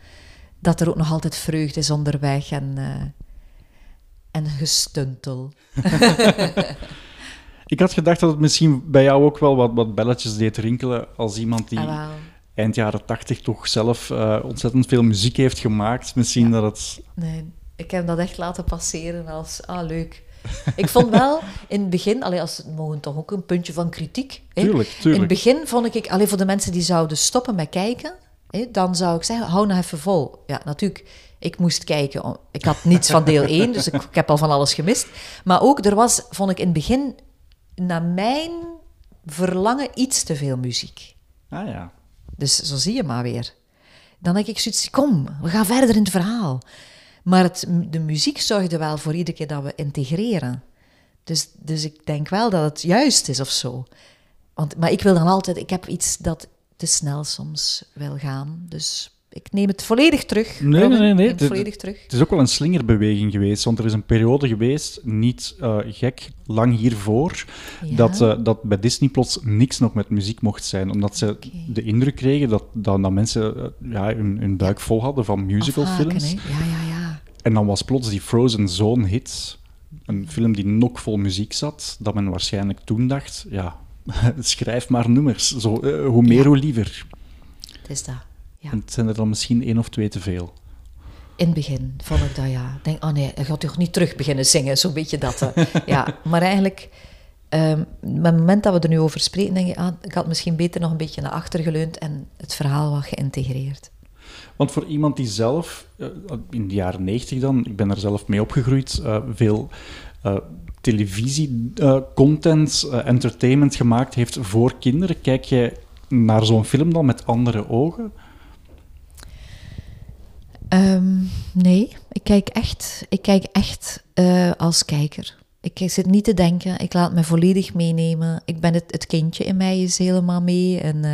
dat er ook nog altijd vreugde is onderweg en, uh, en gestuntel. ik had gedacht dat het misschien bij jou ook wel wat, wat belletjes deed rinkelen als iemand die... Ah, eind jaren tachtig toch zelf uh, ontzettend veel muziek heeft gemaakt. Misschien ja. dat het... Nee, ik heb dat echt laten passeren als, ah, leuk. ik vond wel in het begin, allee, als het mogen toch ook een puntje van kritiek. Hè? Tuurlijk, tuurlijk. In het begin vond ik, alleen voor de mensen die zouden stoppen met kijken, hè, dan zou ik zeggen, hou nou even vol. Ja, natuurlijk, ik moest kijken. Ik had niets van deel 1, dus ik, ik heb al van alles gemist. Maar ook, er was, vond ik in het begin, naar mijn verlangen, iets te veel muziek. Ah ja. Dus zo zie je maar weer. Dan denk ik zoiets, kom, we gaan verder in het verhaal. Maar het, de muziek zorgde wel voor iedere keer dat we integreren. Dus, dus ik denk wel dat het juist is of zo. Want, maar ik wil dan altijd, ik heb iets dat te snel soms wil gaan. Dus ik neem het volledig terug. Nee, Robin, nee, nee. Het, volledig terug. het is ook wel een slingerbeweging geweest, want er is een periode geweest, niet uh, gek lang hiervoor, ja. dat, uh, dat bij Disney plots niks nog met muziek mocht zijn, omdat ze okay. de indruk kregen dat, dat, dat mensen uh, ja, hun, hun buik vol hadden van musicalfilms. Ja, ja, ja. En dan was plots die Frozen zo'n hit, een film die nog vol muziek zat, dat men waarschijnlijk toen dacht, ja, schrijf maar nummers, Zo, hoe meer, ja. hoe liever. Het is dat. Ja. En het zijn er dan misschien één of twee te veel. In het begin vond ik dat ja. Ik denk, oh nee, hij gaat toch niet terug beginnen zingen, zo'n beetje dat. Ja, maar eigenlijk, um, met het moment dat we er nu over spreken, denk ik, ah, ik had misschien beter nog een beetje naar achter geleund en het verhaal wat geïntegreerd. Want voor iemand die zelf, uh, in de jaren negentig dan, ik ben er zelf mee opgegroeid, uh, veel televisiecontent, entertainment gemaakt heeft voor kinderen, kijk jij naar zo'n film dan met andere ogen? Um, nee, ik kijk echt, ik kijk echt uh, als kijker. Ik zit niet te denken, ik laat me volledig meenemen. Ik ben het, het kindje in mij is helemaal mee. En, uh,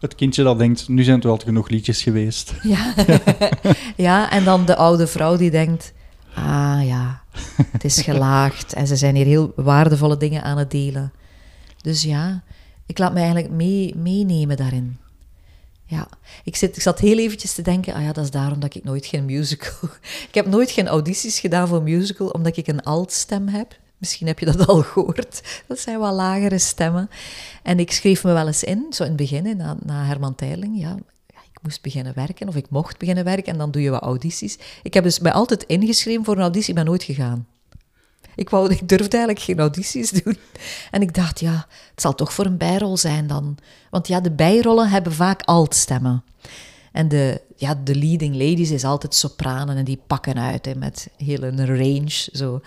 het kindje dat denkt, nu zijn het wel genoeg liedjes geweest. Ja. ja, en dan de oude vrouw die denkt, Ah ja, het is gelaagd en ze zijn hier heel waardevolle dingen aan het delen. Dus ja, ik laat me eigenlijk mee, meenemen daarin. Ja, ik, zit, ik zat heel eventjes te denken, ah ja, dat is daarom dat ik nooit geen musical... ik heb nooit geen audities gedaan voor musical, omdat ik een altstem heb. Misschien heb je dat al gehoord. Dat zijn wel lagere stemmen. En ik schreef me wel eens in, zo in het begin, na, Herman Teiling. Ja, ik moest beginnen werken, of ik mocht beginnen werken, en dan doe je wat audities. Ik heb dus mij altijd ingeschreven voor een auditie, ik ben nooit gegaan. Ik, wou, ik durfde eigenlijk geen audities doen. En ik dacht, ja, het zal toch voor een bijrol zijn dan. Want ja, de bijrollen hebben vaak altstemmen. En de, ja, de leading ladies is altijd sopranen en die pakken uit hè, met heel een range. Zo.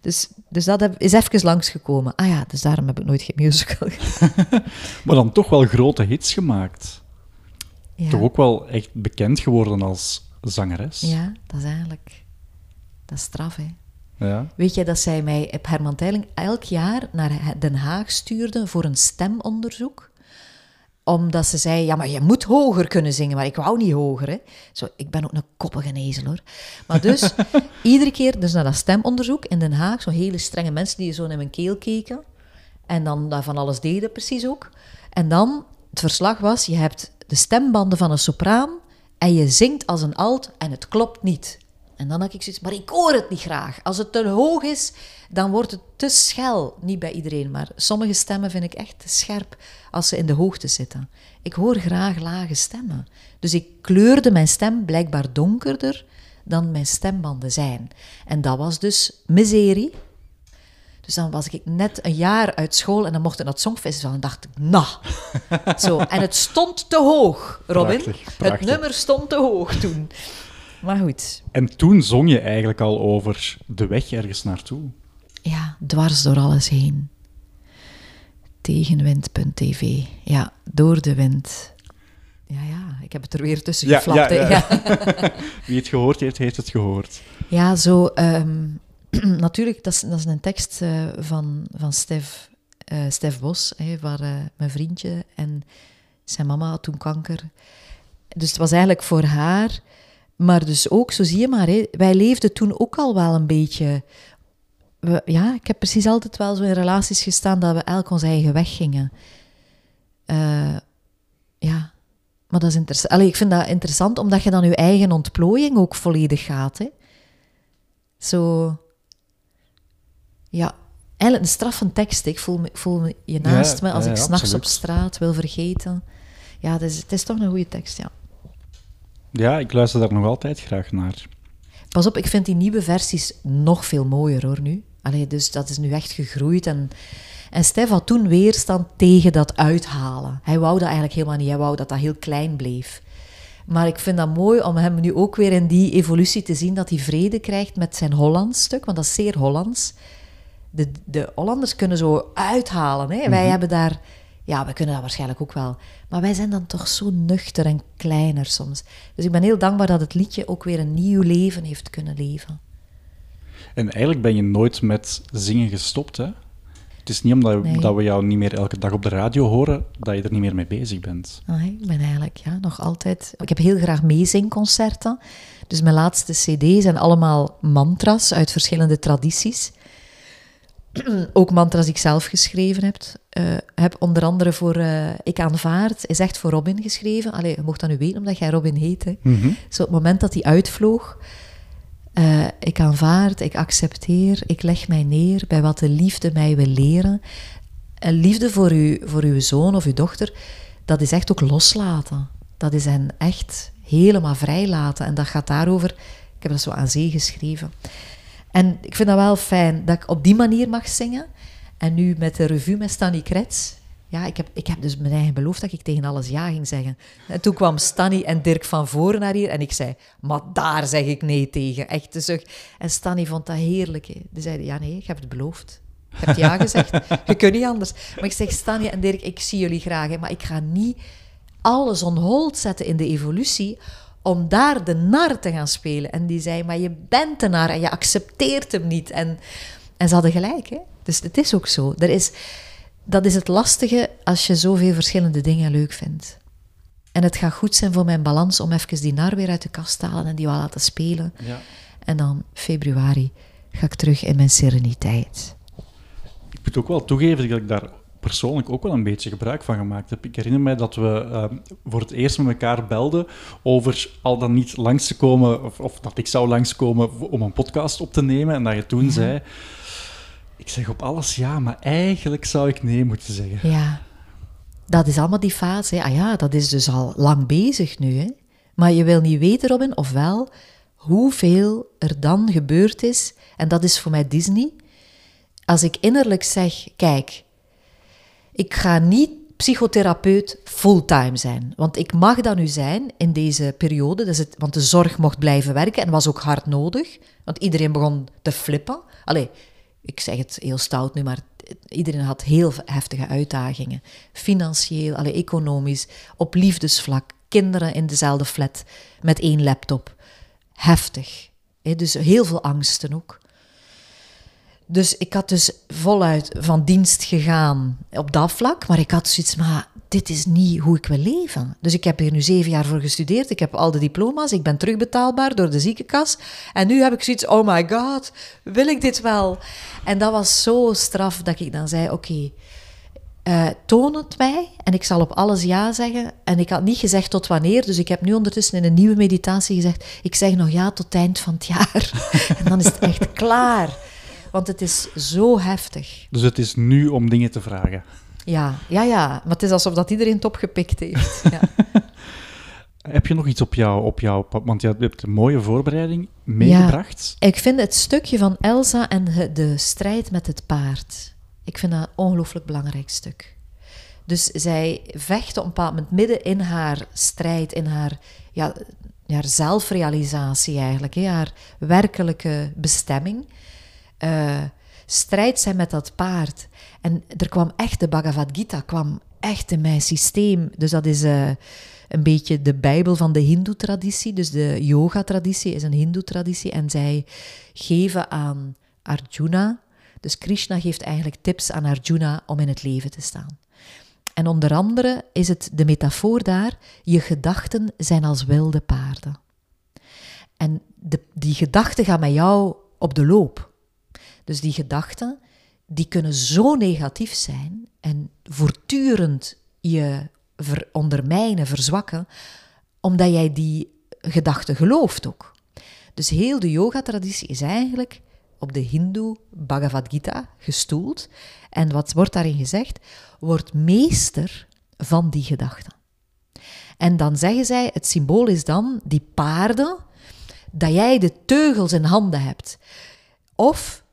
Dus, dus dat heb, is even langsgekomen. Ah ja, dus daarom heb ik nooit geen musical gedaan. maar dan toch wel grote hits gemaakt. Ja. Toch ook wel echt bekend geworden als zangeres. Ja, dat is eigenlijk... Dat is straf, hè. Ja. Weet je dat zij mij op Herman Teiling elk jaar naar Den Haag stuurde voor een stemonderzoek? Omdat ze zei, ja, maar je moet hoger kunnen zingen. Maar ik wou niet hoger, hè. Zo, ik ben ook een koppige ezel, hoor. Maar dus, iedere keer dus naar dat stemonderzoek in Den Haag, zo hele strenge mensen die zo naar mijn keel keken. En dan daar van alles deden, precies ook. En dan, het verslag was, je hebt de stembanden van een sopraan en je zingt als een alt en het klopt niet. En dan had ik zoiets, maar ik hoor het niet graag. Als het te hoog is, dan wordt het te schel. Niet bij iedereen, maar sommige stemmen vind ik echt te scherp als ze in de hoogte zitten. Ik hoor graag lage stemmen. Dus ik kleurde mijn stem blijkbaar donkerder dan mijn stembanden zijn. En dat was dus miserie. Dus dan was ik net een jaar uit school en dan mocht ik naar het Songfestival en dacht ik, nou. Zo. En het stond te hoog, Robin. Prachtig, prachtig. Het nummer stond te hoog toen. Maar goed, En toen zong je eigenlijk al over de weg ergens naartoe. ja, dwars door alles heen. Tegenwind.tv. Ja, door de wind. Ja, ja, ik heb het er weer tussen Ja, geflapt. ja. Wie het gehoord heeft, heeft het gehoord. Ja, zo. ehm, natuurlijk, dat is, dat is een tekst eh, van, van Stef, eh, Stef Bos, hè, waar eh, mijn vriendje en zijn mama had toen kanker. Dus het was eigenlijk voor haar. Maar dus ook, zo zie je maar, hè, wij leefden toen ook al wel een beetje. We, ja, ik heb precies altijd wel zo in relaties gestaan dat we elk onze eigen weg gingen. Eh, ja, maar dat is interessant. Allee, ik vind dat interessant omdat je dan je eigen ontplooiing ook volledig gaat. Hè. Zo. Ja, eigenlijk een straffe tekst. Ik voel me, voel me je naast Ja, me als ja, ik s'nachts op straat wil vergeten. Ja, het is, het is toch een goede tekst, ja. Ja, ik luister daar nog altijd graag naar. Pas op, ik vind die nieuwe versies nog veel mooier hoor nu. Allee, dus dat is nu echt gegroeid. En, en Stef had toen weerstand tegen dat uithalen. Hij wou dat eigenlijk helemaal niet. Hij wou dat dat heel klein bleef. Maar ik vind dat mooi om hem nu ook weer in die evolutie te zien dat hij vrede krijgt met zijn Hollands stuk, want dat is zeer Hollands. De, de Hollanders kunnen zo uithalen. Hè? Wij hebben daar, ja, we kunnen dat waarschijnlijk ook wel. Maar wij zijn dan toch zo nuchter en kleiner soms. Dus ik ben heel dankbaar dat het liedje ook weer een nieuw leven heeft kunnen leven. En eigenlijk ben je nooit met zingen gestopt, hè? Het is niet omdat Nee. dat we jou niet meer elke dag op de radio horen, dat je er niet meer mee bezig bent. Ah, ik ben eigenlijk ja, nog altijd... Ik heb heel graag meezingconcerten. Dus mijn laatste cd zijn allemaal mantra's uit verschillende tradities. Ook mantra's die ik zelf geschreven heb. Eh, heb onder andere voor eh, Ik aanvaard, is echt voor Robin geschreven. Allee, je mocht dat nu weten, omdat jij Robin heet. Hè. Zo op het moment dat hij uitvloog... eh, ik aanvaard, ik accepteer, ik leg mij neer bij wat de liefde mij wil leren. En liefde voor, u, voor uw zoon of uw dochter, dat is echt ook loslaten. Dat is hen echt helemaal vrijlaten. En dat gaat daarover... Ik heb dat zo aan zee geschreven. En ik vind dat wel fijn dat ik op die manier mag zingen. En nu met de revue met Stanny Krets. Ja, ik heb, ik heb dus mijn eigen beloofd dat ik tegen alles ja ging zeggen. En toen kwam Stanny en Dirk van voren naar hier en ik zei, maar daar zeg ik nee tegen. Echt te zucht. En Stanny vond dat heerlijk. Hè. Die zeiden, ja nee, ik heb het beloofd. Je hebt ja gezegd. Je kunt niet anders. Maar ik zeg, Stanny en Dirk, ik zie jullie graag. Hè, maar ik ga niet alles on hold zetten in de evolutie om daar de nar te gaan spelen. En die zei, maar je bent de nar en je accepteert hem niet. En, en ze hadden gelijk, hè. Dus het is ook zo. Er is, dat is het lastige als je zoveel verschillende dingen leuk vindt. En het gaat goed zijn voor mijn balans om even die nar weer uit de kast te halen en die wel laten spelen. Ja. En dan februari ga ik terug in mijn sereniteit. Ik moet ook wel toegeven dat ik daar persoonlijk ook wel een beetje gebruik van gemaakt heb. Ik herinner mij dat we ehm, voor het eerst met elkaar belden over al dan niet langs te komen, of, of dat ik zou langskomen om een podcast op te nemen. En dat je toen zei, ik zeg op alles ja, maar eigenlijk zou ik nee moeten zeggen. Ja, dat is allemaal die fase. hè. Ah ja, dat is dus al lang bezig nu. Hè? Maar je wil niet weten, Robin, ofwel hoeveel er dan gebeurd is. En dat is voor mij Disney. Als ik innerlijk zeg, kijk, ik ga niet psychotherapeut fulltime zijn. Want ik mag dat nu zijn in deze periode. Het, want de zorg mocht blijven werken en was ook hard nodig. Want iedereen begon te flippen. Allee, ik zeg het heel stout nu, maar iedereen had heel heftige uitdagingen. Financieel, allee, economisch, op liefdesvlak. Kinderen in dezelfde flat met één laptop. Heftig. dus heel veel angsten ook. Dus ik had dus voluit van dienst gegaan op dat vlak, maar ik had zoiets, maar dit is niet hoe ik wil leven. Dus ik heb hier nu zeven jaar voor gestudeerd, ik heb al de diploma's, ik ben terugbetaalbaar door de ziekenkas. En nu heb ik zoiets, oh my god, wil ik dit wel? En dat was zo straf dat ik dan zei, oké, eh, toon het mij en ik zal op alles ja zeggen. En ik had niet gezegd tot wanneer, dus ik heb nu ondertussen in een nieuwe meditatie gezegd, ik zeg nog ja tot het eind van het jaar. en dan is het echt klaar. Want het is zo heftig. Dus het is nu om dingen te vragen. Ja, ja, ja. Maar het is alsof dat iedereen het opgepikt heeft. Ja. Heb je nog iets op jou, op jou want je hebt een mooie voorbereiding meegebracht. Ik vind het stukje van Elsa en de- de strijd met het paard, ik vind dat een ongelooflijk belangrijk stuk. Dus zij vecht op een bepaald moment midden in haar strijd, in haar, ja, haar zelfrealisatie eigenlijk, hè, haar werkelijke bestemming. Eh strijdt zij met dat paard. En er kwam echt, de Bhagavad Gita kwam echt in mijn systeem. Dus dat is eh, een beetje de Bijbel van de Hindoe-traditie. Dus de yoga-traditie is een Hindoe-traditie. En zij geven aan Arjuna, dus Krishna geeft eigenlijk tips aan Arjuna om in het leven te staan. En onder andere is het de metafoor daar, je gedachten zijn als wilde paarden. En de, die gedachten gaan met jou op de loop. Dus die gedachten, die kunnen zo negatief zijn en voortdurend je ondermijnen, verzwakken, omdat jij die gedachten gelooft ook. Dus heel de yoga-traditie is eigenlijk op de Hindoe Bhagavad Gita gestoeld. En wat wordt daarin gezegd? Word meester van die gedachten. En dan zeggen zij, het symbool is dan die paarden, dat jij de teugels in handen hebt. Of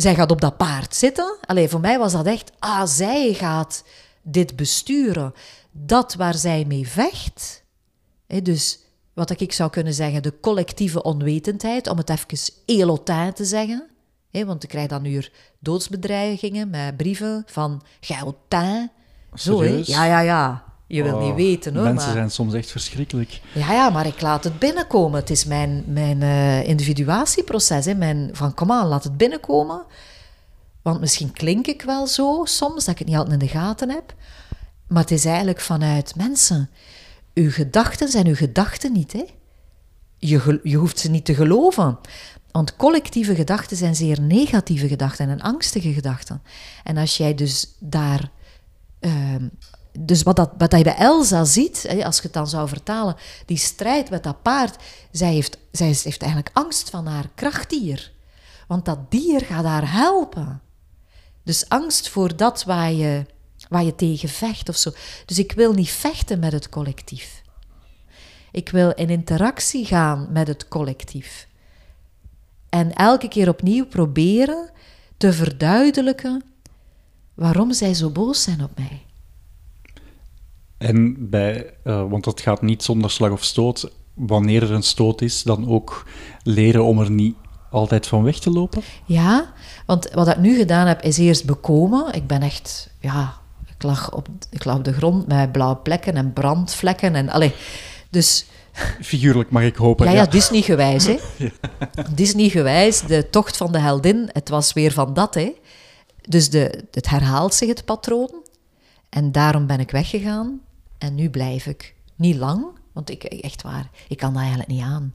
zij gaat op dat paard zitten. Allee, voor mij was dat echt, ah, zij gaat dit besturen. Dat waar zij mee vecht. Hè, dus wat ik zou kunnen zeggen, de collectieve onwetendheid, om het even elotin te zeggen. Hè, want ik krijg dan nu doodsbedreigingen met brieven van Gautin. Zo, hè? Ja, ja, ja. Je wil Oh, niet weten, hoor. Mensen maar... zijn soms echt verschrikkelijk. Ja, ja, maar ik laat het binnenkomen. Het is mijn, mijn eh, individuatieproces. Hè. Mijn, van kom aan, laat het binnenkomen. Want misschien klink ik wel zo soms, dat ik het niet altijd in de gaten heb. Maar het is eigenlijk vanuit mensen. Uw gedachten zijn uw gedachten niet. Hè. Je, je hoeft ze niet te geloven. Want collectieve gedachten zijn zeer negatieve gedachten en angstige gedachten. En als jij dus daar Ehm, dus wat, dat, wat je bij Elsa ziet, als je het dan zou vertalen, die strijd met dat paard, zij heeft, zij heeft eigenlijk angst van haar krachtdier. Want dat dier gaat haar helpen. Dus angst voor dat waar je, waar je tegen vecht of zo. Dus ik wil niet vechten met het collectief. Ik wil in interactie gaan met het collectief. En elke keer opnieuw proberen te verduidelijken waarom zij zo boos zijn op mij. En bij, eh, want het gaat niet zonder slag of stoot. Wanneer er een stoot is, dan ook leren om er niet altijd van weg te lopen. Ja, want wat ik nu gedaan heb, is eerst bekomen. Ik ben echt, ja, ik lag op, ik lag op de grond met blauwe plekken en brandvlekken. En, allee, dus Figuurlijk mag ik hopen. ja, ja, Disney-gewijs, hè. Disney-gewijs, de tocht van de heldin, het was weer van dat, hè. Dus de, het herhaalt zich, het patroon. En daarom ben ik weggegaan. En nu blijf ik. Niet lang, want ik, echt waar, ik kan dat eigenlijk niet aan.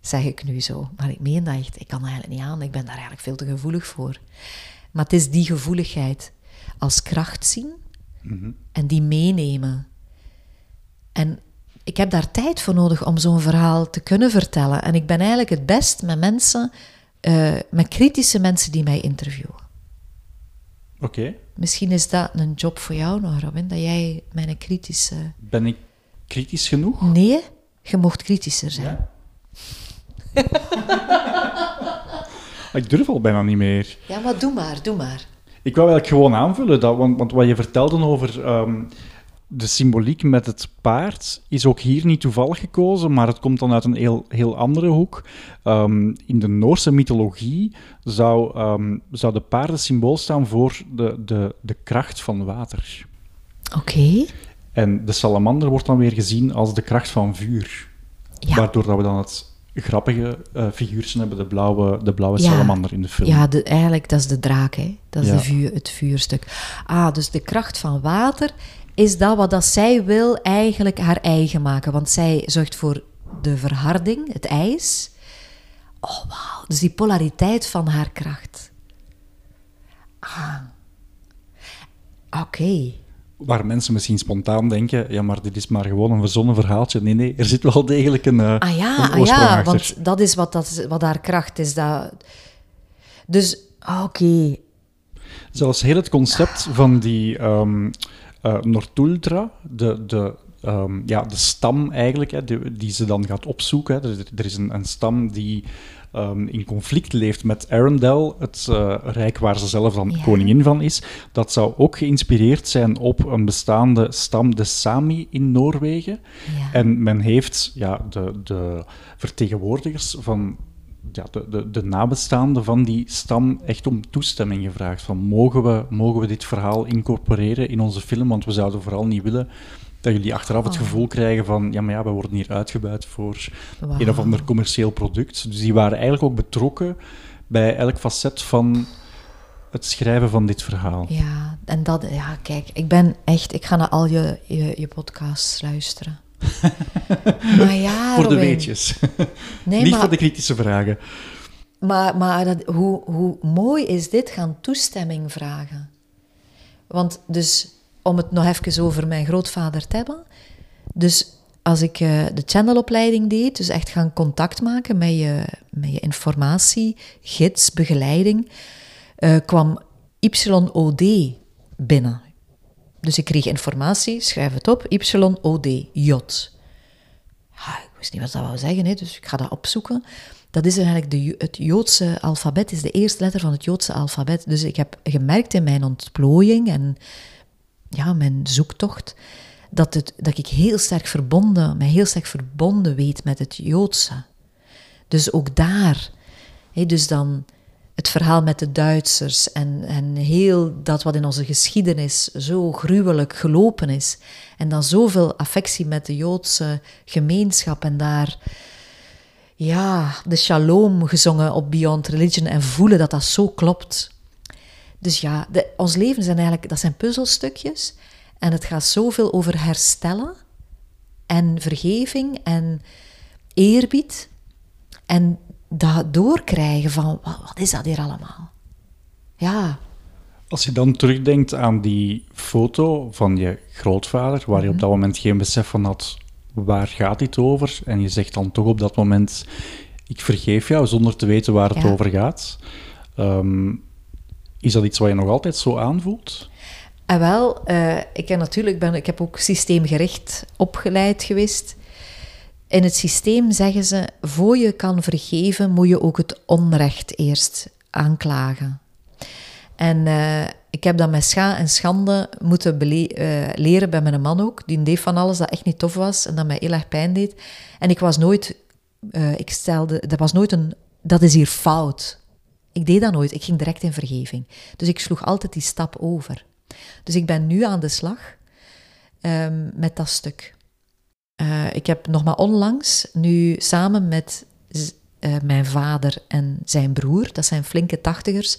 zeg ik nu zo. Maar ik meen dat echt. Ik kan dat eigenlijk niet aan. Ik ben daar eigenlijk veel te gevoelig voor. Maar het is die gevoeligheid als kracht zien en die meenemen. En ik heb daar tijd voor nodig om zo'n verhaal te kunnen vertellen. En ik ben eigenlijk het best met mensen, eh, met kritische mensen die mij interviewen. Oké. Misschien is dat een job voor jou nog, Robin, dat jij mijn kritische... Ben ik kritisch genoeg? Nee, je mocht kritischer zijn. Ik durf al bijna niet meer. Ja, maar doe maar, doe maar. Ik wou eigenlijk gewoon aanvullen, dat, want, want wat je vertelde over ehm, de symboliek met het paard is ook hier niet toevallig gekozen, maar het komt dan uit een heel, heel andere hoek. Ehm, in de Noorse mythologie zou, ehm, zou de paarden symbool staan voor de, de, de kracht van water. Oké. En de salamander wordt dan weer gezien als de kracht van vuur. Ja. Waardoor dat we dan het grappige eh figuurtje hebben, de blauwe, de blauwe Ja. salamander in de film. Ja, de, eigenlijk, dat is de draak, hè. Dat is Ja. de vuur, het vuurstuk. Ah, dus de kracht van water is dat wat dat zij wil eigenlijk haar eigen maken. Want zij zorgt voor de verharding, het ijs. Oh, wauw. Dus die polariteit van haar kracht. Ah. Oké. Waar mensen misschien spontaan denken, ja, maar dit is maar gewoon een verzonnen verhaaltje. Nee, nee, er zit wel degelijk een, eh, Ah ja, een ah ja want dat is wat, dat, is wat haar kracht is. Dat... Dus, oké. Zelfs heel het concept van die ehm Nortultra, de, de, ehm, ja, de stam eigenlijk, hè, die, die ze dan gaat opzoeken. Hè. Er, er is een, een stam die ehm, in conflict leeft met Arendelle, het eh, rijk waar ze zelf dan Ja. koningin van is. Dat zou ook geïnspireerd zijn op een bestaande stam, de Sami in Noorwegen. Ja. En men heeft ja, de, de vertegenwoordigers van ja, de, de, de nabestaanden van die stam echt om toestemming gevraagd. Van, mogen, we, mogen we dit verhaal incorporeren in onze film? Want we zouden vooral niet willen dat jullie achteraf het Oh. gevoel krijgen van ja, maar ja, we worden hier uitgebuit voor een of ander commercieel product. Dus die waren eigenlijk ook betrokken bij elk facet van het schrijven van dit verhaal. Ja, en dat, ja, kijk, ik ben echt, ik ga naar al je, je, je podcasts luisteren. maar ja, voor de Robin. weetjes. Nee, niet maar, voor de kritische vragen. maar, maar dat, hoe, hoe mooi is dit gaan toestemming vragen? Want dus, om het nog even over mijn grootvader te hebben. Dus als ik eh, de channelopleiding deed, dus echt gaan contact maken met je, met je informatie, gids, begeleiding, eh, kwam YOD binnen. Dus ik kreeg informatie, schrijf het op, YOD, J. Ja, ik wist niet wat dat wou zeggen, hè, dus ik ga dat opzoeken. Dat is eigenlijk de, het Joodse alfabet, is de eerste letter van het Joodse alfabet. Dus ik heb gemerkt in mijn ontplooiing en ja, mijn zoektocht, dat, het, dat ik heel sterk verbonden, mij heel sterk verbonden weet met het Joodse. Dus ook daar, hè, dus dan het verhaal met de Duitsers en, en heel dat wat in onze geschiedenis zo gruwelijk gelopen is. En dan zoveel affectie met de Joodse gemeenschap en daar ja, de shalom gezongen op Beyond Religion en voelen dat dat zo klopt. Dus ja, de, ons leven zijn eigenlijk, dat zijn puzzelstukjes. En het gaat zoveel over herstellen en vergeving en eerbied. En dat doorkrijgen van, wat, wat is dat hier allemaal? Ja, Als je dan terugdenkt aan die foto van je grootvader, waar je Mhm. op dat moment geen besef van had, waar gaat dit over? En je zegt dan toch op dat moment, ik vergeef jou, zonder te weten waar het Ja. over gaat. Ehm, is dat iets wat je nog altijd zo aanvoelt? En wel, eh, ik, heb natuurlijk ben, ik heb ook systeemgericht opgeleid geweest. In het systeem zeggen ze, voor je kan vergeven, moet je ook het onrecht eerst aanklagen. En eh, ik heb dat met scha en schande moeten eh, leren bij mijn man ook. Die deed van alles dat echt niet tof was en dat mij heel erg pijn deed. En ik was nooit, eh, ik stelde, dat was nooit een, dat is hier fout. Ik deed dat nooit, ik ging direct in vergeving. Dus ik sloeg altijd die stap over. Dus ik ben nu aan de slag ehm, met dat stuk. Eh, ik heb nog maar onlangs nu samen met eh, mijn vader en zijn broer, dat zijn flinke tachtigers,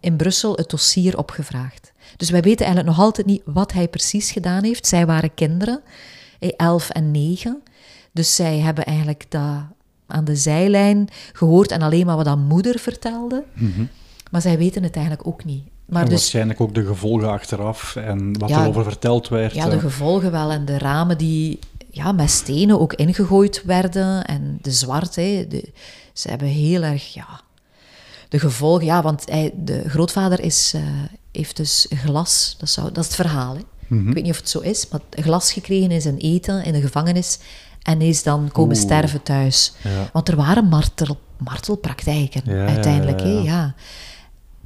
in Brussel het dossier opgevraagd. Dus wij weten eigenlijk nog altijd niet wat hij precies gedaan heeft. Zij waren kinderen, eh, elf en negen. Dus zij hebben eigenlijk dat aan de zijlijn gehoord en alleen maar wat aan moeder vertelde. Maar zij weten het eigenlijk ook niet. Maar en dus, waarschijnlijk ook de gevolgen achteraf en wat Ja, erover verteld werd. ja, de gevolgen wel en de ramen die ja, met stenen ook ingegooid werden en de zwart, hè, de, ze hebben heel erg, ja, de gevolgen, ja, want hij, de grootvader is, eh, heeft dus glas, dat, zou, dat is het verhaal, hè. Mhm. ik weet niet of het zo is, maar glas gekregen in zijn eten in de gevangenis en is dan komen Oeh. sterven thuis. Ja. Want er waren martel, martelpraktijken Ja, uiteindelijk, ja, hè, ja.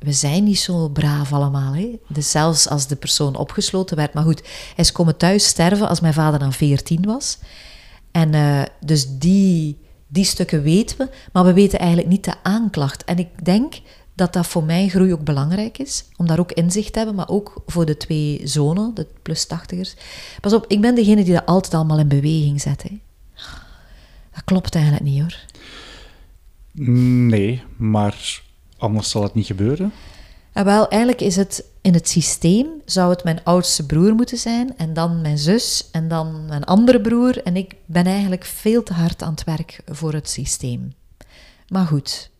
We zijn niet zo braaf allemaal. Hè? Dus zelfs als de persoon opgesloten werd. Maar goed, hij is komen thuis sterven als mijn vader dan 14 was. En eh, dus die, die stukken weten we, maar we weten eigenlijk niet de aanklacht. En ik denk dat dat voor mijn groei ook belangrijk is, om daar ook inzicht te hebben, maar ook voor de twee zonen, de plus tachtigers. Pas op, ik ben degene die dat altijd allemaal in beweging zet. Hè. Dat klopt eigenlijk niet hoor. Nee, maar anders zal het niet gebeuren. Ja, wel, eigenlijk is het in het systeem, zou het mijn oudste broer moeten zijn, en dan mijn zus, en dan mijn andere broer. En ik ben eigenlijk veel te hard aan het werk voor het systeem. Maar goed,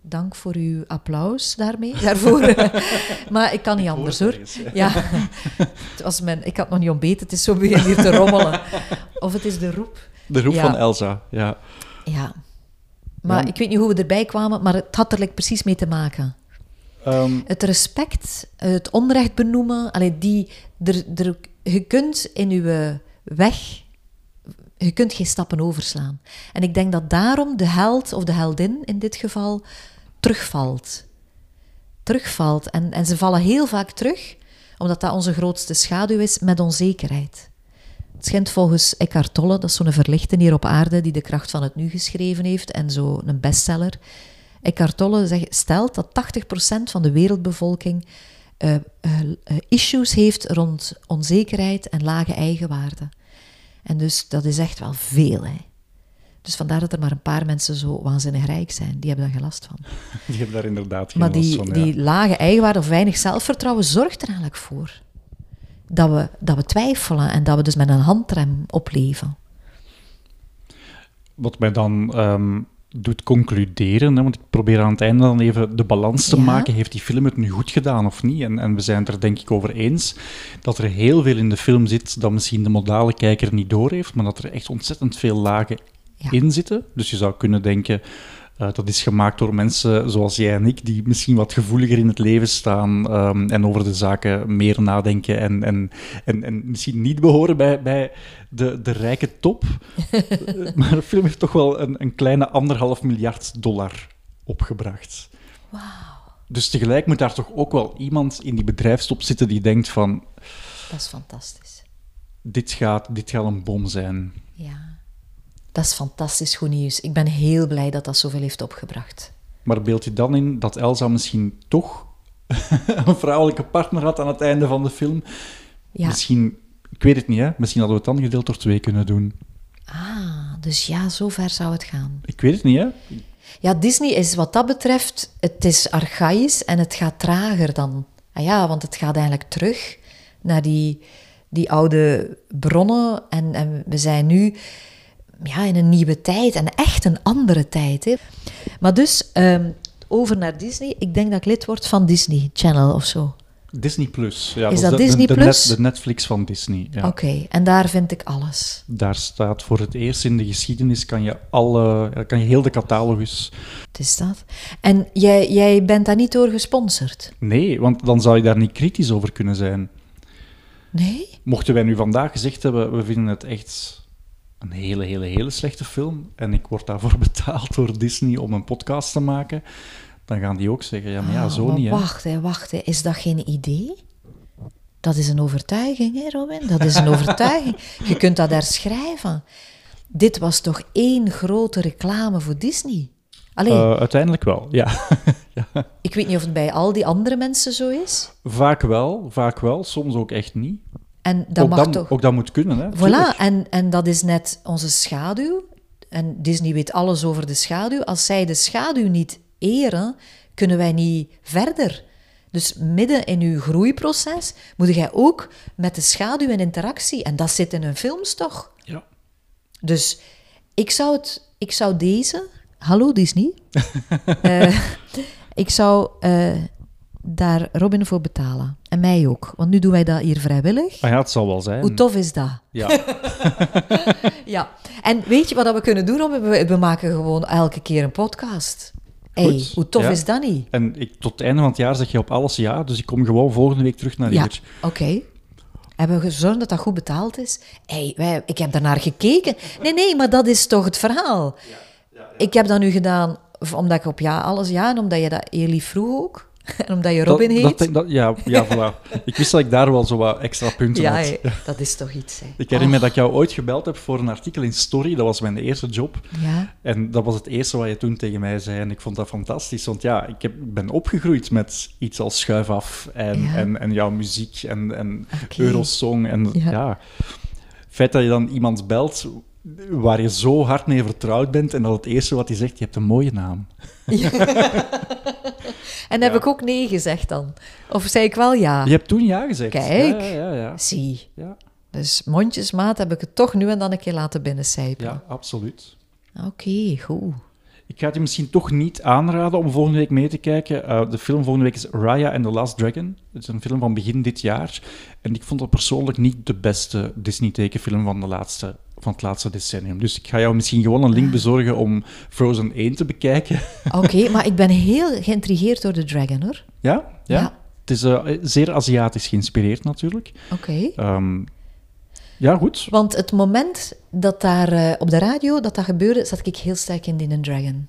dank voor uw applaus daarmee, daarvoor. maar ik kan niet anders hoor. Ja, het was mijn, ik had nog niet ontbeten, het is zo begin hier te rommelen. Of het is de roep. De roep Ja. van Elsa, ja. Ja. Maar Ja. ik weet niet hoe we erbij kwamen, maar het had er like precies mee te maken. Ehm, Het respect, het onrecht benoemen, allee, die, er, er, je kunt in je weg, je kunt geen stappen overslaan. En ik denk dat daarom de held of de heldin in dit geval terugvalt. Terugvalt. En, en ze vallen heel vaak terug, omdat dat onze grootste schaduw is, met onzekerheid. Het schijnt volgens Eckhart Tolle, dat is zo'n verlichter hier op aarde die de kracht van het nu geschreven heeft en zo een bestseller. Eckhart Tolle zegt, stelt dat 80% van de wereldbevolking eh, eh, issues heeft rond onzekerheid en lage eigenwaarde. En dus dat is echt wel veel. Hè. Dus vandaar dat er maar een paar mensen zo waanzinnig rijk zijn. Die hebben daar geen last van. die hebben daar inderdaad geen Maar last die, van. ja. die lage eigenwaarde of weinig zelfvertrouwen zorgt er eigenlijk voor. Dat we, dat we twijfelen en dat we dus met een handrem opleven. Wat mij dan ehm, doet concluderen, hè, want ik probeer aan het einde dan even de balans te Ja. maken. Heeft die film het nu goed gedaan of niet? En, en we zijn het er denk ik over eens dat er heel veel in de film zit dat misschien de modale kijker niet doorheeft, maar dat er echt ontzettend veel lagen Ja. in zitten. Dus je zou kunnen denken, eh, dat is gemaakt door mensen zoals jij en ik, die misschien wat gevoeliger in het leven staan ehm, en over de zaken meer nadenken en, en, en, en misschien niet behoren bij, bij de, de rijke top. Eh, maar de film heeft toch wel een, een kleine anderhalf miljard dollar opgebracht. Dus tegelijk moet daar toch ook wel iemand in die bedrijfstop zitten die denkt van, Dat is fantastisch. dit gaat, dit gaat een bom zijn. Dat is fantastisch goed nieuws. Ik ben heel blij dat dat zoveel heeft opgebracht. Maar beeld je dan in dat Elsa misschien toch een vrouwelijke partner had aan het einde van de film? Ja. Misschien, ik weet het niet, hè? misschien hadden we het dan gedeeld door twee kunnen doen. Ah, dus ja, zo ver zou het gaan. Ik weet het niet, hè? Ja, Disney is wat dat betreft, het is archaïs en het gaat trager dan. Ah ja, want het gaat eigenlijk terug naar die, die oude bronnen. En, en we zijn nu ja, in een nieuwe tijd en echt een andere tijd. Hè. Maar dus, ehm, over naar Disney. Ik denk dat ik lid word van Disney Channel of zo. Disney Plus. Ja, Is dat de, Disney de, de, Plus? net- de Netflix van Disney. Ja. Oké, en daar vind ik alles. Daar staat voor het eerst in de geschiedenis kan je, alle, kan je heel de catalogus. Het is dat. En jij, jij bent daar niet door gesponsord? Nee, want dan zou je daar niet kritisch over kunnen zijn. Nee? Mochten wij nu vandaag gezegd hebben, we vinden het echt een hele, hele, hele slechte film en ik word daarvoor betaald door Disney om een podcast te maken, dan gaan die ook zeggen, ja, maar ja, Ah, zo niet, hè. Wacht, hè, wacht. Hè. Is dat geen idee? Dat is een overtuiging, hè, Robin? Dat is een overtuiging. Je kunt dat herschrijven. Dit was toch één grote reclame voor Disney? Eh, uiteindelijk wel, ja. ja. ik weet niet of het bij al die andere mensen zo is. Vaak wel, vaak wel, soms ook echt niet. En dat ook, mag dat, toch... ook dat moet kunnen, hè. Voilà, tuurlijk. en, en dat is net onze schaduw. En Disney weet alles over de schaduw. Als zij de schaduw niet eren, kunnen wij niet verder. Dus midden in uw groeiproces moet jij ook met de schaduw in interactie. En dat zit in hun films toch? Ja. Dus Ik zou, het, ik zou deze... Hallo Disney. Eh, ik zou eh, daar Robin voor betalen. En mij ook. Want nu doen wij dat hier vrijwillig. Ah ja, het zal wel zijn. Hoe tof is dat? Ja. Ja. En weet je wat we kunnen doen? We, maken gewoon elke keer een podcast. Hey, hoe tof ja. is dat niet? En ik, tot het einde van het jaar zeg je op alles ja, dus ik kom gewoon volgende week terug naar Ja, hier. oké. Hebben we gezorgd dat dat goed betaald is? Hey, wij, ik heb daarnaar gekeken. Nee, nee, maar dat is toch het verhaal? Ik heb dat nu gedaan omdat ik op ja alles ja en omdat je dat heel lief vroeg ook. En omdat je Robin dat, heet. Dat, dat, ja, ja, voilà. Ik wist dat ik daar wel zo wat extra punten ja, had. hé, dat is toch iets. Hè. Ik herinner me dat ik jou ooit gebeld heb voor een artikel in Story. Dat was mijn eerste job. Ja. En dat was het eerste wat je toen tegen mij zei. En ik vond dat fantastisch. Want ja, ik, heb, ben opgegroeid met iets als Schuif Af en, Ja. en, en jouw muziek en, en. Eurosong. En Ja. ja. het feit dat je dan iemand belt waar je zo hard mee vertrouwd bent en dat het eerste wat hij zegt, je hebt een mooie naam. En heb ik ook nee gezegd dan? Of zei ik wel ja? Je hebt toen ja gezegd. Kijk. Ja, ja, ja. Zie. Ja, Dus mondjesmaat heb ik het toch nu en dan een keer laten binnencijpelen. ja absoluut. Oké, goed. Ik ga het je misschien toch niet aanraden om volgende week mee te kijken. Eh, de film volgende week is Raya and the Last Dragon. Het is een film van begin dit jaar. En ik vond het persoonlijk niet de beste Disney-tekenfilm van, de laatste, van het laatste decennium. Dus ik ga jou misschien gewoon een link bezorgen om Frozen 1 te bekijken. Oké, maar ik ben heel geïntrigeerd door de Dragon, hoor. ja? ja? Ja. Het is eh, zeer Aziatisch geïnspireerd natuurlijk. Oké. Ehm, ja, goed. Want het moment dat daar eh, op de radio dat dat gebeurde, zat ik heel sterk in die Dragon.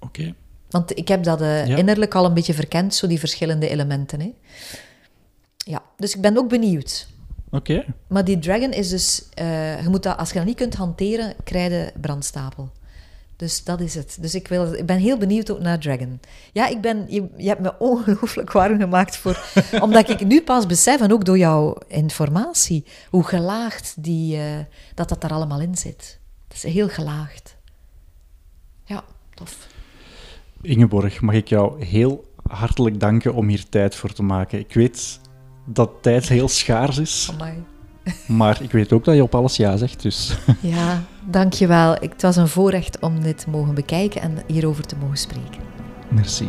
Oké. Want ik heb dat eh, Ja. innerlijk al een beetje verkend, zo die verschillende elementen. Hè. Ja, dus ik ben ook benieuwd. Oké. Maar die Dragon is dus... eh, je moet dat, als je dat niet kunt hanteren, krijg je brandstapel. Dus dat is het. Dus ik, wil, ik ben heel benieuwd ook naar Dragon. Ja, ik ben, je, je hebt me ongelooflijk warm gemaakt voor... omdat ik nu pas besef, en ook door jouw informatie, hoe gelaagd die, eh, dat dat daar allemaal in zit. Het is heel gelaagd. Ja, tof. Ingeborg, mag ik jou heel hartelijk danken om hier tijd voor te maken. Ik weet dat tijd heel schaars is, Amai. maar ik weet ook dat je op alles ja zegt, dus... Ja, dankjewel. Ik- Het was een voorrecht om dit te mogen bekijken en hierover te mogen spreken. Merci.